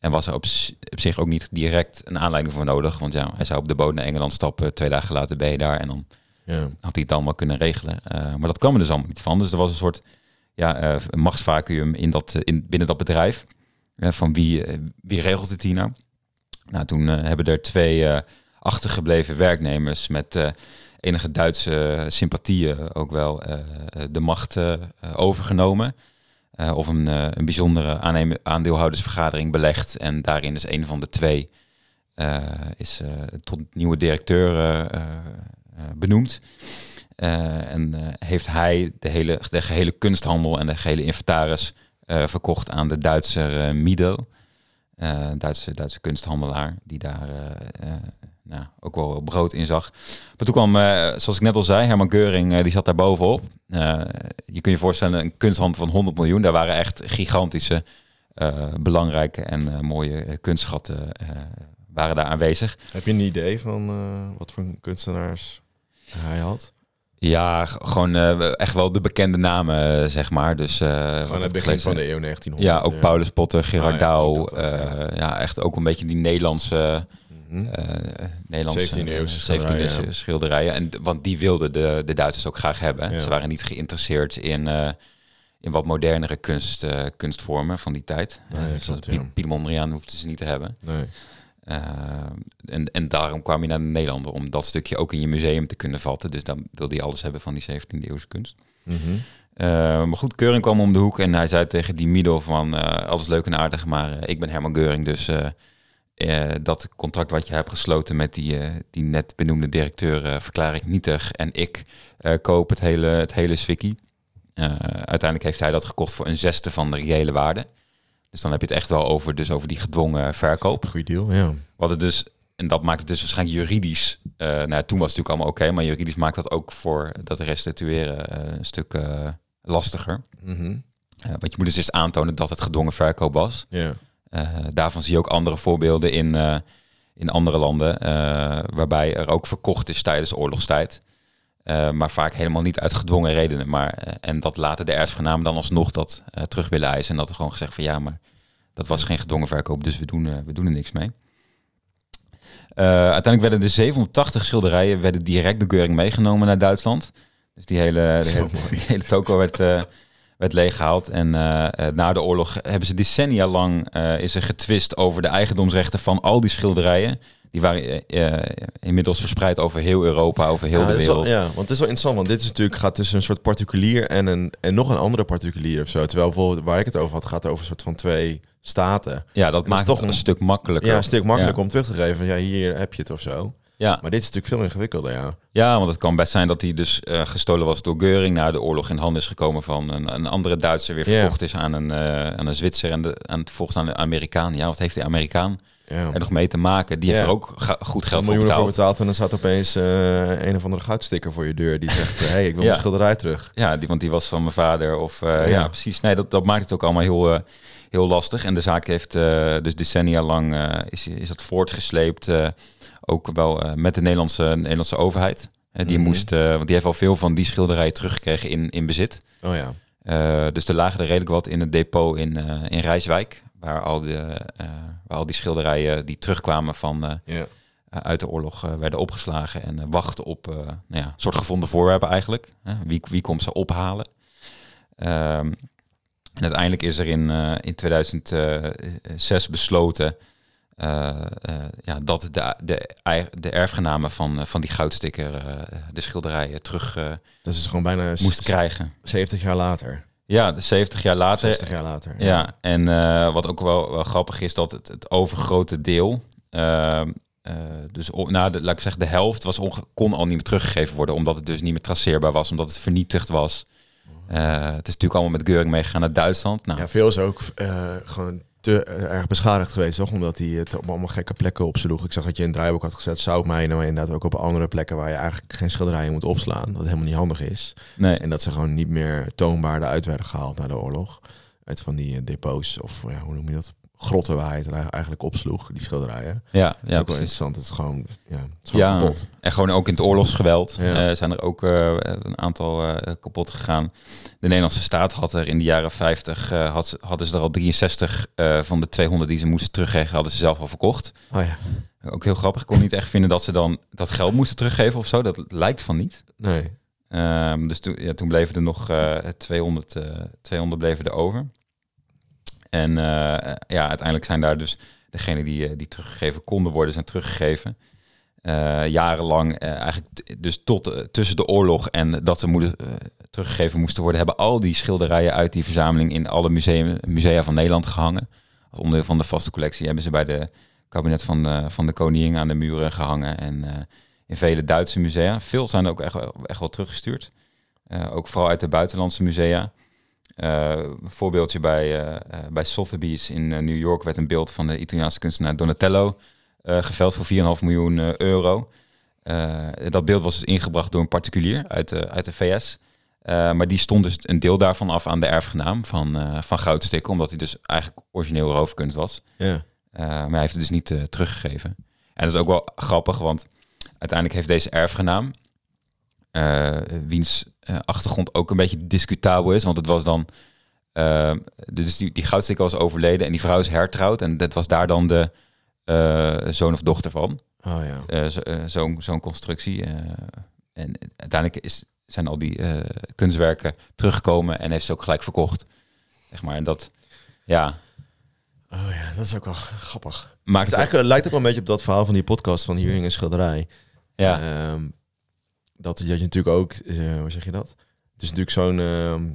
En was er op, op, zich ook niet direct een aanleiding voor nodig. Want ja, hij zou op de boot naar Engeland stappen, twee dagen later ben je daar en dan ja. had hij het allemaal kunnen regelen. maar dat kwam er dus allemaal niet van. Dus er was een soort ja, een machtsvacuum in dat, eh, in, binnen dat bedrijf. Uh, van wie, wie regelt het hier nou? Nou, toen hebben er twee achtergebleven werknemers met enige Duitse sympathieën ook wel de macht overgenomen. of een, een bijzondere aandeelhoudersvergadering belegd. En daarin is een van de twee is, tot nieuwe directeur benoemd. Uh, en uh, heeft hij de, hele, de gehele kunsthandel en de gehele inventaris uh, verkocht aan de Duitse Mido. Duitse, Duitse kunsthandelaar, die daar nou, ook wel brood in zag. Maar toen kwam, zoals ik net al zei, Herman Geuring, die zat daar bovenop. je kunt je voorstellen, een kunsthandel van 100 miljoen. Daar waren echt gigantische, belangrijke en mooie kunstschatten waren daar aanwezig. Heb je een idee van wat voor kunstenaars hij had? Ja, gewoon uh, echt wel de bekende namen, uh, zeg maar. Dus, uh, Gewoon het begin van de eeuw 1900. Ja, ook Paulus Potter, Gerard ah, Douw. Ja, ja, echt ook een beetje die Nederlandse... Mm -hmm. Nederlandse 17e eeuwse 17e schilderijen. En, want die wilden de, de Duitsers ook graag hebben. Ja. Ze waren niet geïnteresseerd in, in wat modernere kunst, kunstvormen van die tijd. Nee, Piet Mondriaan hoefden ze niet te hebben. Nee. Uh, en, en daarom kwam je naar Nederland om dat stukje ook in je museum te kunnen vatten. Dus dan wilde hij alles hebben van die 17e eeuwse kunst. Mm -hmm. uh, maar goed, Keuring kwam om de hoek en hij zei tegen die Mido van... Uh, alles leuk en aardig, maar ik ben Herman Geuring, dus eh, dat contract wat je hebt gesloten met die, eh, die net benoemde directeur eh, verklaar ik nietig en ik eh, koop het hele, het hele. Eh, uiteindelijk heeft hij dat gekocht voor een zesde van de reële waarde. Dus dan heb je het echt wel over, dus over die gedwongen verkoop. Goeie deal, ja. Wat het dus, en dat maakt het dus waarschijnlijk juridisch. eh nou, toen was het natuurlijk allemaal oké, maar juridisch maakt dat ook voor dat restitueren eh, een stuk eh, lastiger. Mhm. Want je moet dus eerst aantonen dat het gedwongen verkoop was. Ja. Daarvan zie je ook andere voorbeelden in, in andere landen, waarbij er ook verkocht is tijdens oorlogstijd. Eh, maar vaak helemaal niet uit gedwongen redenen. Maar, eh, en dat later de erfgenamen dan alsnog dat eh, terug willen eisen. En dat er gewoon gezegd van ja, maar dat was geen gedwongen verkoop, dus we doen, we doen er niks mee. Uiteindelijk werden de 780 schilderijen werden direct door Geuring meegenomen naar Duitsland. Dus die hele, de hele, mooi. die hele toko werd, werd leeggehaald. En na de oorlog hebben ze decennia lang is er getwist over de eigendomsrechten van al die schilderijen. Die waren eh, eh, inmiddels verspreid over heel Europa, over heel ja, de wel- wereld. ja, want het is wel interessant, want dit is natuurlijk gaat tussen een soort particulier en, een, en nog een andere particulier of zo. Terwijl bijvoorbeeld waar ik het over had, gaat het over een soort van twee staten. Ja, dat maakt toch het een een- stuk makkelijker. Ja, een stuk makkelijker Ja. om terug te geven. Ja, hier heb je het of zo. Ja, Maar dit is natuurlijk veel ingewikkelder, ja. ja, want het kan best zijn dat hij dus eh, gestolen was door Geuring, na de oorlog in handen is gekomen van een, een andere Duitser, weer verkocht is aan een, eh, aan een Zwitser en, de, en volgens aan een Amerikaan. Ja, wat heeft die Amerikaan ja. er nog mee te maken? Die heeft er ook goed geld voor betaald. betaald en dan staat opeens eh, een of andere goudsticker voor je deur die zegt, hé, <laughs> hey, ik wil Ja. mijn schilderij terug. Ja, die, want die was van mijn vader. Of, eh, ja. Precies. Nee, dat, dat maakt het ook allemaal heel, eh, heel lastig. En de zaak heeft dus decennia lang is, is dat voortgesleept. ook wel met de Nederlandse, Nederlandse overheid. Die Mhm. moest, want die heeft al veel van die schilderijen teruggekregen in, in bezit. Oh ja. Dus er lagen er redelijk wat in het depot in, in Rijswijk. Waar al, de, eh, waar al die schilderijen die terugkwamen van, eh, eh, uit de oorlog werden opgeslagen en wachten op nou ja, een soort gevonden voorwerpen eigenlijk. Wie, wie komt ze ophalen? Ehm, en uiteindelijk is er in, in 2006 besloten ja, dat de, de, erfgenamen van, van die goudsticker de schilderijen terug Dat is gewoon bijna moest krijgen. 70 jaar later. Ja, de 70 jaar later 60 jaar later. ja, en eh, wat ook wel, wel grappig is, dat het, het overgrote deel, ehm, eh, dus na de, laat ik zeggen, de helft was kon al niet meer teruggegeven worden, omdat het dus niet meer traceerbaar was, omdat het vernietigd was. Eh, het is natuurlijk allemaal met Geuring meegegaan naar Duitsland. Nou, Ja, veel is ook gewoon te eh, erg beschadigd geweest, toch? Omdat hij het op allemaal gekke plekken opsloeg. Ik zag dat je het draaiboek had gezet zoutmijnen, maar inderdaad ook op andere plekken waar je eigenlijk geen schilderijen moet opslaan. Wat helemaal niet handig is. nee, En dat ze gewoon niet meer toonbaar eruit werden gehaald na de oorlog. Uit van die eh, depots, of ja, hoe noem je dat? Grotten waar hij het eigenlijk- opsloeg, die schilderijen. ja, Dat is ja, ook wel interessant. Het is gewoon, ja, het is gewoon Ja, kapot. en gewoon ook in het oorlogsgeweld Ja. eh, zijn er ook eh, een aantal eh, kapot gegaan. De Nederlandse staat had er in de jaren 50, eh, had, ze- hadden ze er al 63 eh, van de 200 die ze moesten teruggeven, hadden ze zelf al verkocht. Oh ja, Ook heel grappig. Ik kon niet echt vinden dat ze dan dat geld moesten teruggeven of zo. Dat lijkt van niet. nee. Ehm, dus toen, ja, toen bleven er nog eh 200, eh 200 bleven er over. En eh, ja, uiteindelijk zijn daar dus degenen die, eh, die teruggegeven konden worden, zijn teruggegeven. Eh, jarenlang, eh, eigenlijk dus tot eh, tussen de oorlog en dat ze eh, teruggegeven moesten worden, hebben al die schilderijen uit die verzameling in alle musea van Nederland gehangen. Als onderdeel van de vaste collectie hebben ze bij de kabinet van de, van de koningin aan de muren gehangen. En eh, in vele Duitse musea. Veel zijn ook echt, echt wel teruggestuurd. Eh, ook vooral uit de buitenlandse musea. Eh, een voorbeeldje bij, eh, eh, bij Sotheby's in New York werd een beeld van de Italiaanse kunstenaar Donatello geveld voor 4,5 miljoen euro. Dat beeld was dus ingebracht door een particulier uit de, uit de VS. Maar die stond dus een deel daarvan af aan de erfgenaam van, van goudstikken, omdat hij dus eigenlijk origineel roofkunst was. Uh, maar hij heeft het dus niet teruggegeven. En dat is ook wel grappig, want uiteindelijk heeft deze erfgenaam, wiens achtergrond ook een beetje discutabel is, want het was dan, eh, dus die, die goudstikker was overleden en die vrouw is hertrouwd en dat was daar dan de eh, zoon of dochter van. Oh ja. Eh, zo- eh, Zo'n zo'n constructie. eh, en uiteindelijk is, zijn al die eh, kunstwerken teruggekomen en heeft ze ook gelijk verkocht. Zeg maar, en dat, ja, Oh ja, dat is ook wel grappig. maakt Het, het, eigenlijk, lijkt ook wel een beetje op dat verhaal van die podcast van Hier hing een schilderij. ja, dat, dat je natuurlijk ook, eh, hoe zeg je dat? Het is natuurlijk zo'n, ehm,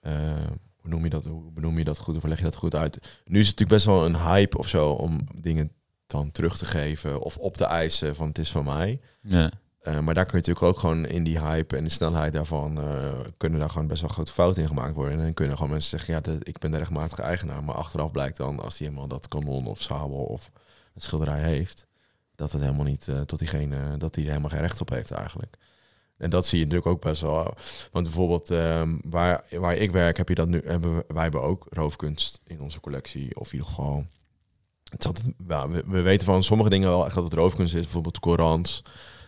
eh, hoe noem je dat, hoe benoem je dat goed, of leg je dat goed uit? Nu is het natuurlijk best wel een hype of zo om dingen dan terug te geven of op te eisen van het is van mij. Ja. Uh, maar daar kun je natuurlijk ook gewoon in die hype en de snelheid daarvan uh, kunnen daar gewoon best wel grote fouten in gemaakt worden. En dan kunnen gewoon mensen zeggen, ja, ik ben de rechtmatige eigenaar. Maar achteraf blijkt dan, als die helemaal dat kanon of sabel of het schilderij heeft, dat het helemaal niet uh, tot diegene, dat hij er helemaal geen recht op heeft eigenlijk. En dat zie je natuurlijk ook best wel. Want bijvoorbeeld um, waar, waar ik werk, heb je dat nu. Hebben wij hebben ook roofkunst in onze collectie. Of in ieder geval. Het is altijd, ja, we, we, weten van sommige dingen wel echt dat het roofkunst is. Bijvoorbeeld Korans,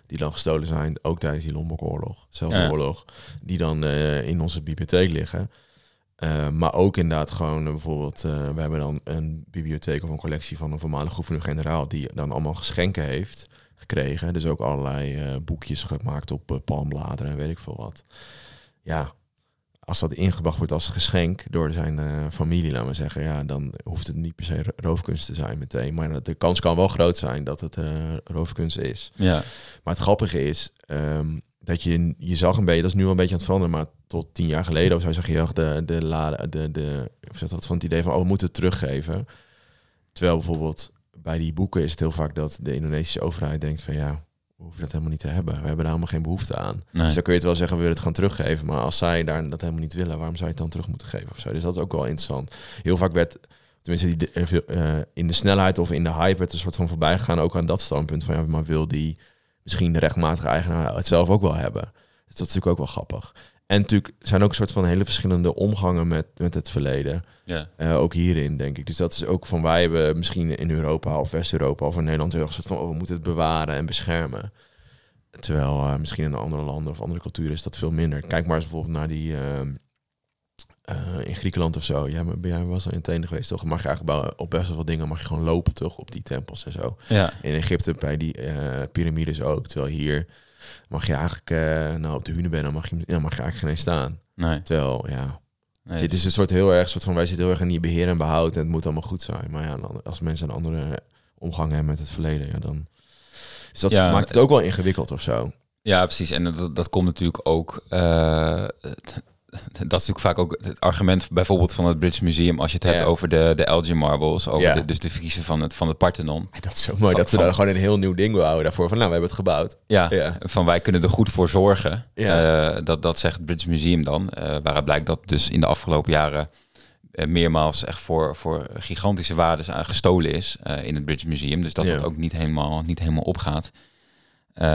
die dan gestolen zijn, ook tijdens die Lombokoorlog, zelfs ja. oorlog, die dan uh, in onze bibliotheek liggen. Uh, maar ook inderdaad gewoon uh, bijvoorbeeld, we hebben dan een bibliotheek of een collectie van een voormalige gouverneur-generaal die dan allemaal geschenken heeft gekregen. Dus ook allerlei boekjes gemaakt op palmbladeren en weet ik veel wat. Ja, als dat ingebracht wordt als geschenk door zijn familie, laten we zeggen, ja, dan hoeft het niet per se roofkunst te zijn meteen. Maar de kans kan wel groot zijn dat het roofkunst is. Ja. Maar het grappige is um, dat je, je zag een beetje, dat is nu wel een beetje aan het veranderen, maar tot tien jaar geleden of zo zag je de, de, lade, de, de, of dat van het idee van, oh, we moeten het teruggeven. Terwijl bijvoorbeeld bij die boeken is het heel vaak dat de Indonesische overheid denkt van ja, we hoeven dat helemaal niet te hebben. We hebben daar helemaal geen behoefte aan. Nee. Dus dan kun je het wel zeggen, we willen het gaan teruggeven. Maar als zij daar dat helemaal niet willen, waarom zou je het dan terug moeten geven of zo? Dus dat is ook wel interessant. Heel vaak werd, tenminste die, uh, in de snelheid of in de hype werd een soort van voorbij gegaan ook aan dat standpunt van ja, maar wil die misschien de rechtmatige eigenaar het zelf ook wel hebben. Dus dat is natuurlijk ook wel grappig. En natuurlijk zijn ook een soort van hele verschillende omgangen met, met het verleden. Ja. Uh, ook hierin, denk ik. Dus dat is ook van wij hebben misschien in Europa of West-Europa of in Nederland heel een soort van oh, we moeten het bewaren en beschermen. Terwijl uh, misschien in andere landen of andere culturen is dat veel minder. Kijk maar eens bijvoorbeeld naar die uh, in Griekenland of zo. Ja, maar jij was al in Athene geweest, toch? Mag je eigenlijk op best wel veel dingen mag je gewoon lopen, toch? Op die tempels en zo. Ja. In Egypte bij die piramides ook. Terwijl hier mag je eigenlijk, uh, nou op de Hunebenen mag je, ja, mag je eigenlijk geen staan. Nee. Terwijl, ja, nee. dit is een soort heel erg, soort van wij zitten heel erg in die beheer en behoud en het moet allemaal goed zijn. Maar ja, als mensen een andere omgang hebben met het verleden, ja, dan dus dat Ja, maakt het ook wel ingewikkeld of zo. Ja, precies. En dat, dat komt natuurlijk ook. eh, <laughs> dat is natuurlijk vaak ook het argument bijvoorbeeld van het British Museum als je het hebt over de, de Elgin Marbles, over de, dus de Friese van het, van het Parthenon. Dat is zo mooi Van- dat ze daar gewoon een heel nieuw ding houden daarvoor. Van nou, we hebben het gebouwd. Ja, Ja. van wij kunnen er goed voor zorgen. Eh, dat, dat zegt het British Museum dan. eh waaruit blijkt dat dus in de afgelopen jaren eh, meermaals echt voor, voor gigantische waardes aan gestolen is in het British Museum. Dus dat het ook niet helemaal, niet helemaal opgaat. Eh,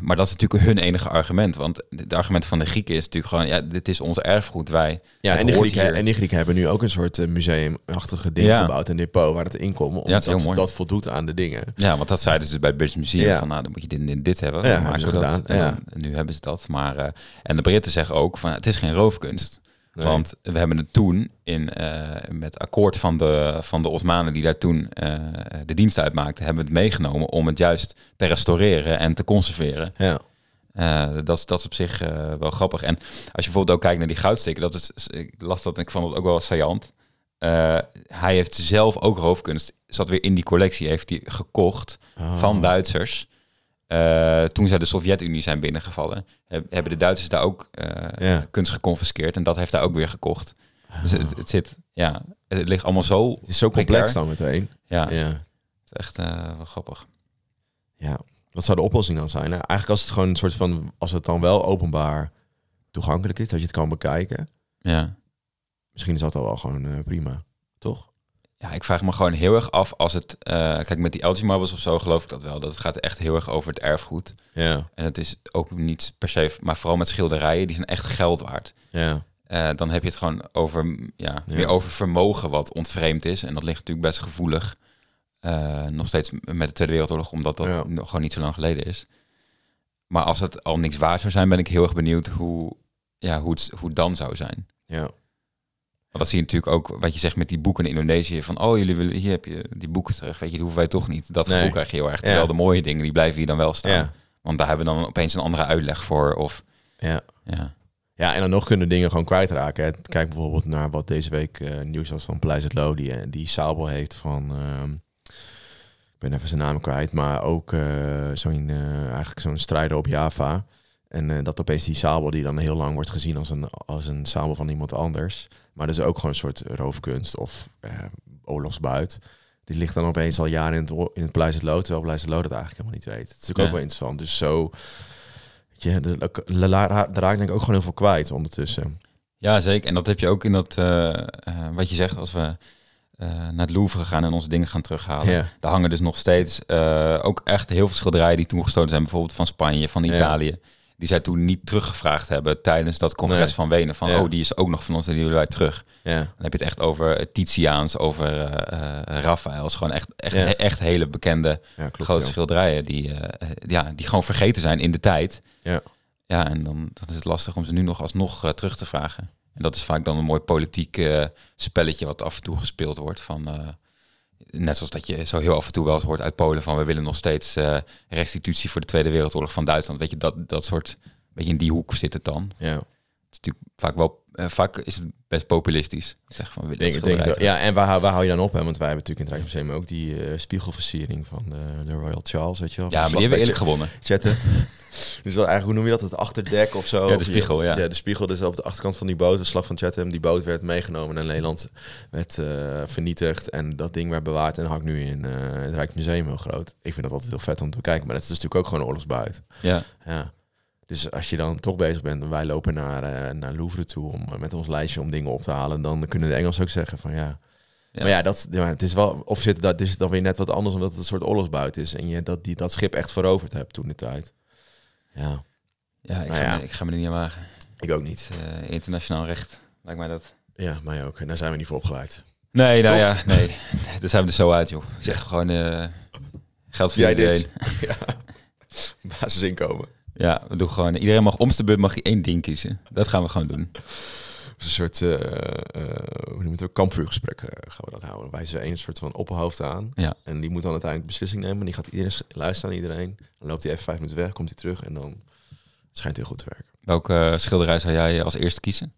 maar dat is natuurlijk hun enige argument. Want het argument van de Grieken is natuurlijk gewoon... ja, dit is ons erfgoed. Wij, Ja, en de, Grieken, en die Grieken hebben nu ook een soort eh, museumachtige ding Ja. gebouwd. Een depot waar het in komt. Omdat Ja, dat, dat voldoet aan de dingen. Ja, want dat zeiden ze dus bij het British Museum. Ja. Van, nou, dan moet je dit en dit hebben. Ja, hebben ze dat. gedaan, en nu hebben ze dat. Maar, eh, en de Britten zeggen ook van, het is geen roofkunst. Nee. Want we hebben het toen in, eh, met akkoord van de, van de Osmanen die daar toen eh, de dienst uitmaakten, hebben we het meegenomen om het juist te restaureren en te conserveren. Ja. Eh, dat, is, dat is op zich wel grappig. En als je bijvoorbeeld ook kijkt naar die goudsteken, dat is, ik las dat en ik vond het ook wel saillant. Hij heeft zelf ook roofkunst, zat weer in die collectie, heeft hij gekocht Oh. van Duitsers. Eh, toen zij de Sovjet-Unie zijn binnengevallen, heb- hebben de Duitsers daar ook eh, Ja. kunst geconfiskeerd en dat heeft hij ook weer gekocht. Dus het, het zit, ja, het ligt allemaal zo. Het is zo complex dan meteen. Ja, Ja. het is echt eh, wel grappig. ja. Wat zou de oplossing dan zijn? hè? Eigenlijk als het gewoon een soort van... Als het dan wel openbaar toegankelijk is, dat je het kan bekijken. Ja. Misschien is dat al wel gewoon prima. Toch? Ja, ik vraag me gewoon heel erg af als het... eh, kijk, met die LG Marbles of zo geloof ik dat wel. Dat het gaat echt heel erg over het erfgoed. Ja. En het is ook niet per se... Maar vooral met schilderijen, die zijn echt geld waard. Ja. Eh, dan heb je het gewoon over, ja, Ja. meer over vermogen wat ontvreemd is. En dat ligt natuurlijk best gevoelig. Eh, nog steeds met de Tweede Wereldoorlog, omdat dat Ja. nog gewoon niet zo lang geleden is. Maar als het al niks waard zou zijn, ben ik heel erg benieuwd hoe, ja, hoe, het, hoe het dan zou zijn. Ja. Want dat zie je natuurlijk ook, wat je zegt met die boeken in Indonesië. Van, oh, jullie willen, hier heb je die boeken terug. Weet je, dat hoeven wij toch niet. Dat gevoel Nee. krijg je heel erg. Terwijl Ja. de mooie dingen, die blijven hier dan wel staan. Ja. Want daar hebben we dan opeens een andere uitleg voor. Of, Ja. ja. Ja, en dan nog kunnen dingen gewoon kwijtraken. hè. Kijk bijvoorbeeld naar wat deze week eh, nieuws was van Paleis het Loo, die, eh, die sabel heeft van... ehm, ik ben even zijn naam kwijt, maar ook eh, zo'n, eigenlijk zo'n strijder op Java. En eh, dat opeens die sabel die dan heel lang wordt gezien als een, als een sabel van iemand anders. Maar dat is ook gewoon een soort roofkunst of eh, oorlogsbuit. Die ligt dan opeens al jaren in het, in het Paleis het Lood, terwijl het Lood het eigenlijk helemaal niet weet. Het is natuurlijk Ja. ook wel interessant. Dus zo, je, de, daar raak ik denk ik ook gewoon heel veel kwijt ondertussen. Ja, zeker. En dat heb je ook in dat, eh, wat je zegt, als we naar het Louvre gaan en onze dingen gaan terughalen. Ja. Daar hangen dus nog steeds ook echt heel veel schilderijen die toen gestolen zijn. Bijvoorbeeld van Spanje, van Ja. Die zij toen niet teruggevraagd hebben tijdens dat congres Nee. van Wenen. Van, Ja. oh, die is ook nog van ons en die willen wij terug. Ja, Dan heb je het echt over Titiaans, over eh eh Raphaëls. Gewoon echt, echt, Ja. echt hele bekende klopt. grote schilderijen die, eh, eh, ja, die gewoon vergeten zijn in de tijd. Ja. Ja, en dan, dan is het lastig om ze nu nog alsnog eh, terug te vragen. En dat is vaak dan een mooi politiek eh, spelletje wat af en toe gespeeld wordt. Van, eh, net zoals dat je zo heel af en toe wel eens hoort uit Polen van we willen nog steeds eh, restitutie voor de Tweede Wereldoorlog van Duitsland. Weet je, dat, dat soort, beetje in die hoek zit het dan. Ja. Het is natuurlijk vaak wel, vaak is het best populistisch. Zeg van, Denk, zo. Ja, en waar, hou- waar hou je dan op? Hè? Want wij hebben natuurlijk in het Rijksmuseum ook die eh, spiegelversiering van de, de Royal Charles, weet je wel. Ja, maar die hebben we eerlijk gewonnen. Chatten. <laughs> dus dat eigenlijk, hoe noem je dat? Het achterdek of zo? Ja, de Of spiegel, ja. Ja, de spiegel. Dus op de achterkant van die boot, de slag van Chatham, die boot werd meegenomen naar Nederland, werd eh, vernietigd en dat ding werd bewaard en hangt nu in eh, het Rijksmuseum heel groot. Ik vind dat altijd heel vet om te bekijken, maar dat is natuurlijk ook gewoon oorlogsbuit. Ja, Ja. Dus als je dan toch bezig bent en wij lopen naar, eh, naar Louvre toe om eh, met ons lijstje om dingen op te halen, dan kunnen de Engelsen ook zeggen van ja. Ja. Maar ja, dat, ja, het is wel, of zit dat is dan weer net wat anders omdat het een soort oorlogsbuit is en je dat, die, dat schip echt veroverd hebt toen de tijd. Ja, ja, ik, Nou ga ja. Me, ik ga me er niet aan wagen. ik ook niet. Het, eh, internationaal recht lijkt mij dat. Ja, mij ook. En daar zijn we niet voor opgeleid. Nee, nou Toch? ja, nee. <laughs> Daar zijn we er zo uit, joh. Zeg gewoon geld voor Jij iedereen. dit. <laughs> ja. Basisinkomen. Ja, we doen gewoon. Iedereen mag om de beurt mag je één ding kiezen. Dat gaan we gewoon doen. Een soort, hoe noem je het ook, kampvuurgesprek eh, gaan we dan houden. Wij zijn een soort van opperhoofd aan. Ja. En die moet dan uiteindelijk beslissing nemen. Die gaat iedereen luisteren aan iedereen. Dan loopt hij even vijf minuten weg, komt hij terug en dan schijnt heel goed te werken. Welke schilderij zou jij als eerste kiezen?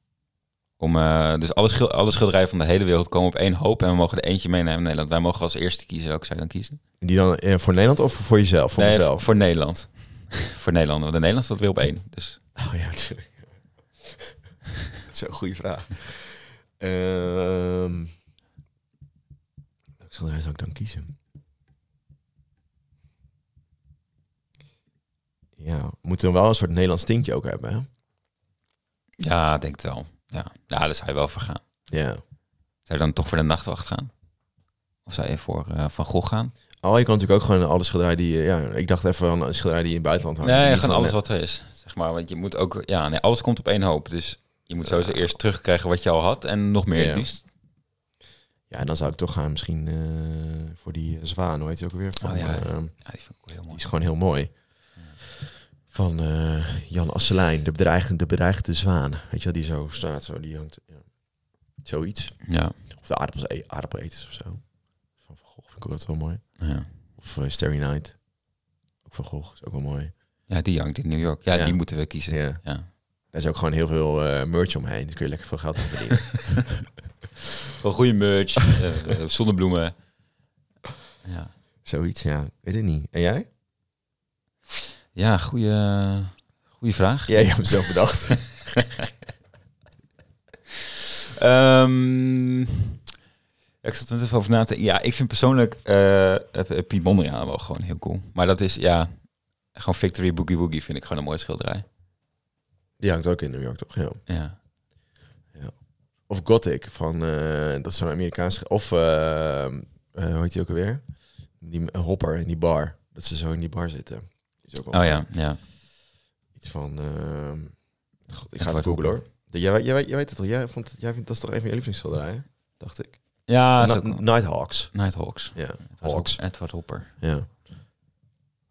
Om, dus alle, schil alle schilderijen van de hele wereld komen op één hoop en we mogen er eentje meenemen naar Nederland. Wij mogen als eerste kiezen. Welke zou je dan kiezen? En die dan voor Nederland of voor jezelf? Voor nee, mezelf? voor Nederland. <laughs> voor Nederland. Want de Nederland staat weer op één. Dus Oh ja, natuurlijk. <laughs> Zo'n goede vraag. Ehm schilderij zou ik dan kiezen? Ja, we moeten dan wel een soort Nederlands tintje ook hebben, hè? ja, ik denk het wel. Ja, ja daar zou je wel voor gaan. Ja. Zou je dan toch voor de nachtwacht gaan? Of zou je voor eh, Van Gogh gaan? Oh, je kan natuurlijk ook gewoon alle schilderijen die... Ja, ik dacht even aan een schilderij die in het buitenland hangt. Nee, gewoon alles net- wat er is. Zeg maar, want je moet ook, ja, nee, alles komt op één hoop. Dus je moet sowieso eerst terugkrijgen wat je al had en nog meer Ja. liefst. Ja, en dan zou ik toch gaan misschien eh, voor die eh, zwaan, hoe heet die ook weer? Van, Oh ja, eh, Ja, die vind ik heel die mooi. is gewoon heel mooi. Van Jan Asselijn, de bedreigde, de bedreigde zwaan. Weet je wel, die zo staat, zo, die hangt. Ja. Zoiets. Ja, Of de aardappels, e aardappeleters of zo. Van Van Gogh vind ik ook altijd wel mooi. ja. Of uh, Starry Night. Ook Van Gogh, is ook wel mooi. ja, die hangt in New York. Ja, Ja. die moeten we kiezen. Ja. Ja. Daar is ook gewoon heel veel eh, merch omheen. Daar kun je lekker veel geld aan verdienen. <laughs> Wel goede merch, <laughs> eh, zonnebloemen. Ja, Zoiets, ja. Weet ik niet. En jij? ja goede, goede vraag. Ja, je hebt het zelf bedacht. <laughs> Ehm, ik zat er net even over na te Ja, ik vind persoonlijk eh, Piet Mondriaan wel gewoon heel cool. Maar dat is, ja, gewoon Victory Boogie Woogie vind ik gewoon een mooie schilderij. Die hangt ook in New York, toch? Ja. Ja. Of Gothic van eh, dat is zo'n Amerikaans of eh, hoe heet die ook alweer? Die hopper in die bar. Dat ze zo in die bar zitten. Is ook wel Oh ja, ja. iets van. God, ik Het ga wordt googlen hoor. Jij, weet- jij, jij weet het toch? Jij vond jij vindt dat is toch een van je lievelingsschilderijen? Dacht ik. Ja, ook Nighthawks. Nighthawks. Ja. Hawks. Edward Hopper. Ja.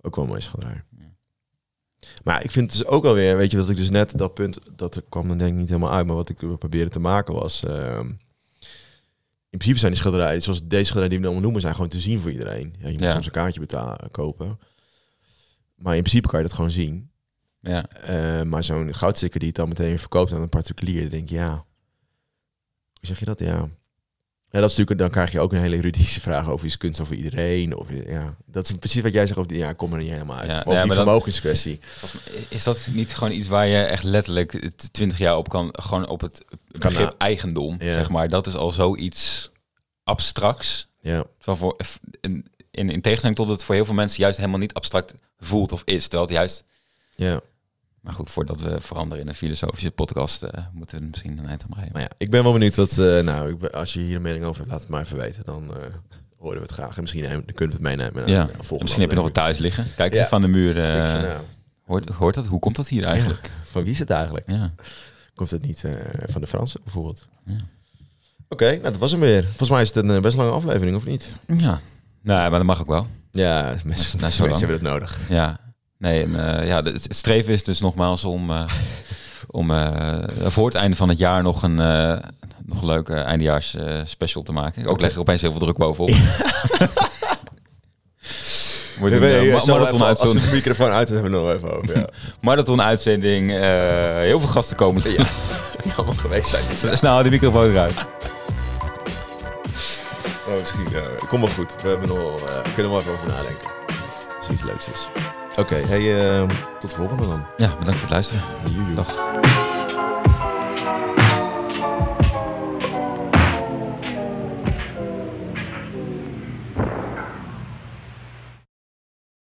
Ook wel een mooie schilderij. Ja. Maar ik vind het dus ook alweer, weet je, dat ik dus net dat punt, dat er kwam dan denk ik niet helemaal uit, maar wat ik probeerde te maken was, ehm, in principe zijn die schilderijen, zoals deze schilderijen die we allemaal noemen, zijn gewoon te zien voor iedereen. Ja, je moet Ja. soms een kaartje betalen, kopen. Maar in principe kan je dat gewoon zien. Ja, Eh, maar zo'n goudsticker die het dan meteen verkoopt aan een particulier, dan denk je, ja, hoe zeg je dat? Ja, Ja, dat is natuurlijk, dan krijg je ook een hele juridische vraag over is kunst over iedereen. Of, ja, dat is precies wat jij zegt over die, ja, kom er niet helemaal uit. Ja, over ja, die dat- vermogenskwestie. Is dat niet gewoon iets waar je echt letterlijk 20 jaar op kan, gewoon op het begrip na- eigendom, Ja. zeg maar. Dat is al zoiets abstracts. Ja, voor, in, in, in tegenstelling tot het voor heel veel mensen juist helemaal niet abstract voelt of is. Terwijl het juist... ja. Maar goed, voordat we veranderen in een filosofische podcast, eh, moeten we misschien een eind aan. Maar ja, ik ben wel benieuwd wat, eh, nou, ik ben- als je hier een mening over hebt, laat het maar even weten. Dan eh, horen we het graag. En misschien nemen- dan kunnen we het meenemen. Ja, misschien heb je nog wat thuis liggen. Kijk Ja. van de muur. Nou, hoort, hoort dat? Hoe komt dat hier eigenlijk? van wie is het eigenlijk? Ja. Komt het niet van de Fransen bijvoorbeeld? Ja. Oké, nou dat was hem weer. Volgens mij is het een best lange aflevering, of niet? Ja. Nee, maar dat mag ook wel. Ja, mensen, mensen Nou, lang. hebben het nodig. Ja, nee, en, eh, ja, het streven is dus nogmaals om, eh, <laughs> om eh, voor het einde van het jaar nog een, nog een leuke eindejaars special te maken. Ook leg er opeens heel veel druk bovenop. Wordt <laughs> een ma- zo marathon als uitzending. de microfoon uit hebben we nog even over. Ja. <laughs> Marathon uitzending. heel veel gasten komen. ja. Die allemaal geweest zijn. Dus, Snel de microfoon eruit. oh, misschien, kom wel goed. We, hebben nog, we kunnen er wel even over nadenken. Als er iets leuks is. Oké, hey, eh, tot de volgende dan. Ja, bedankt voor het luisteren. Dag.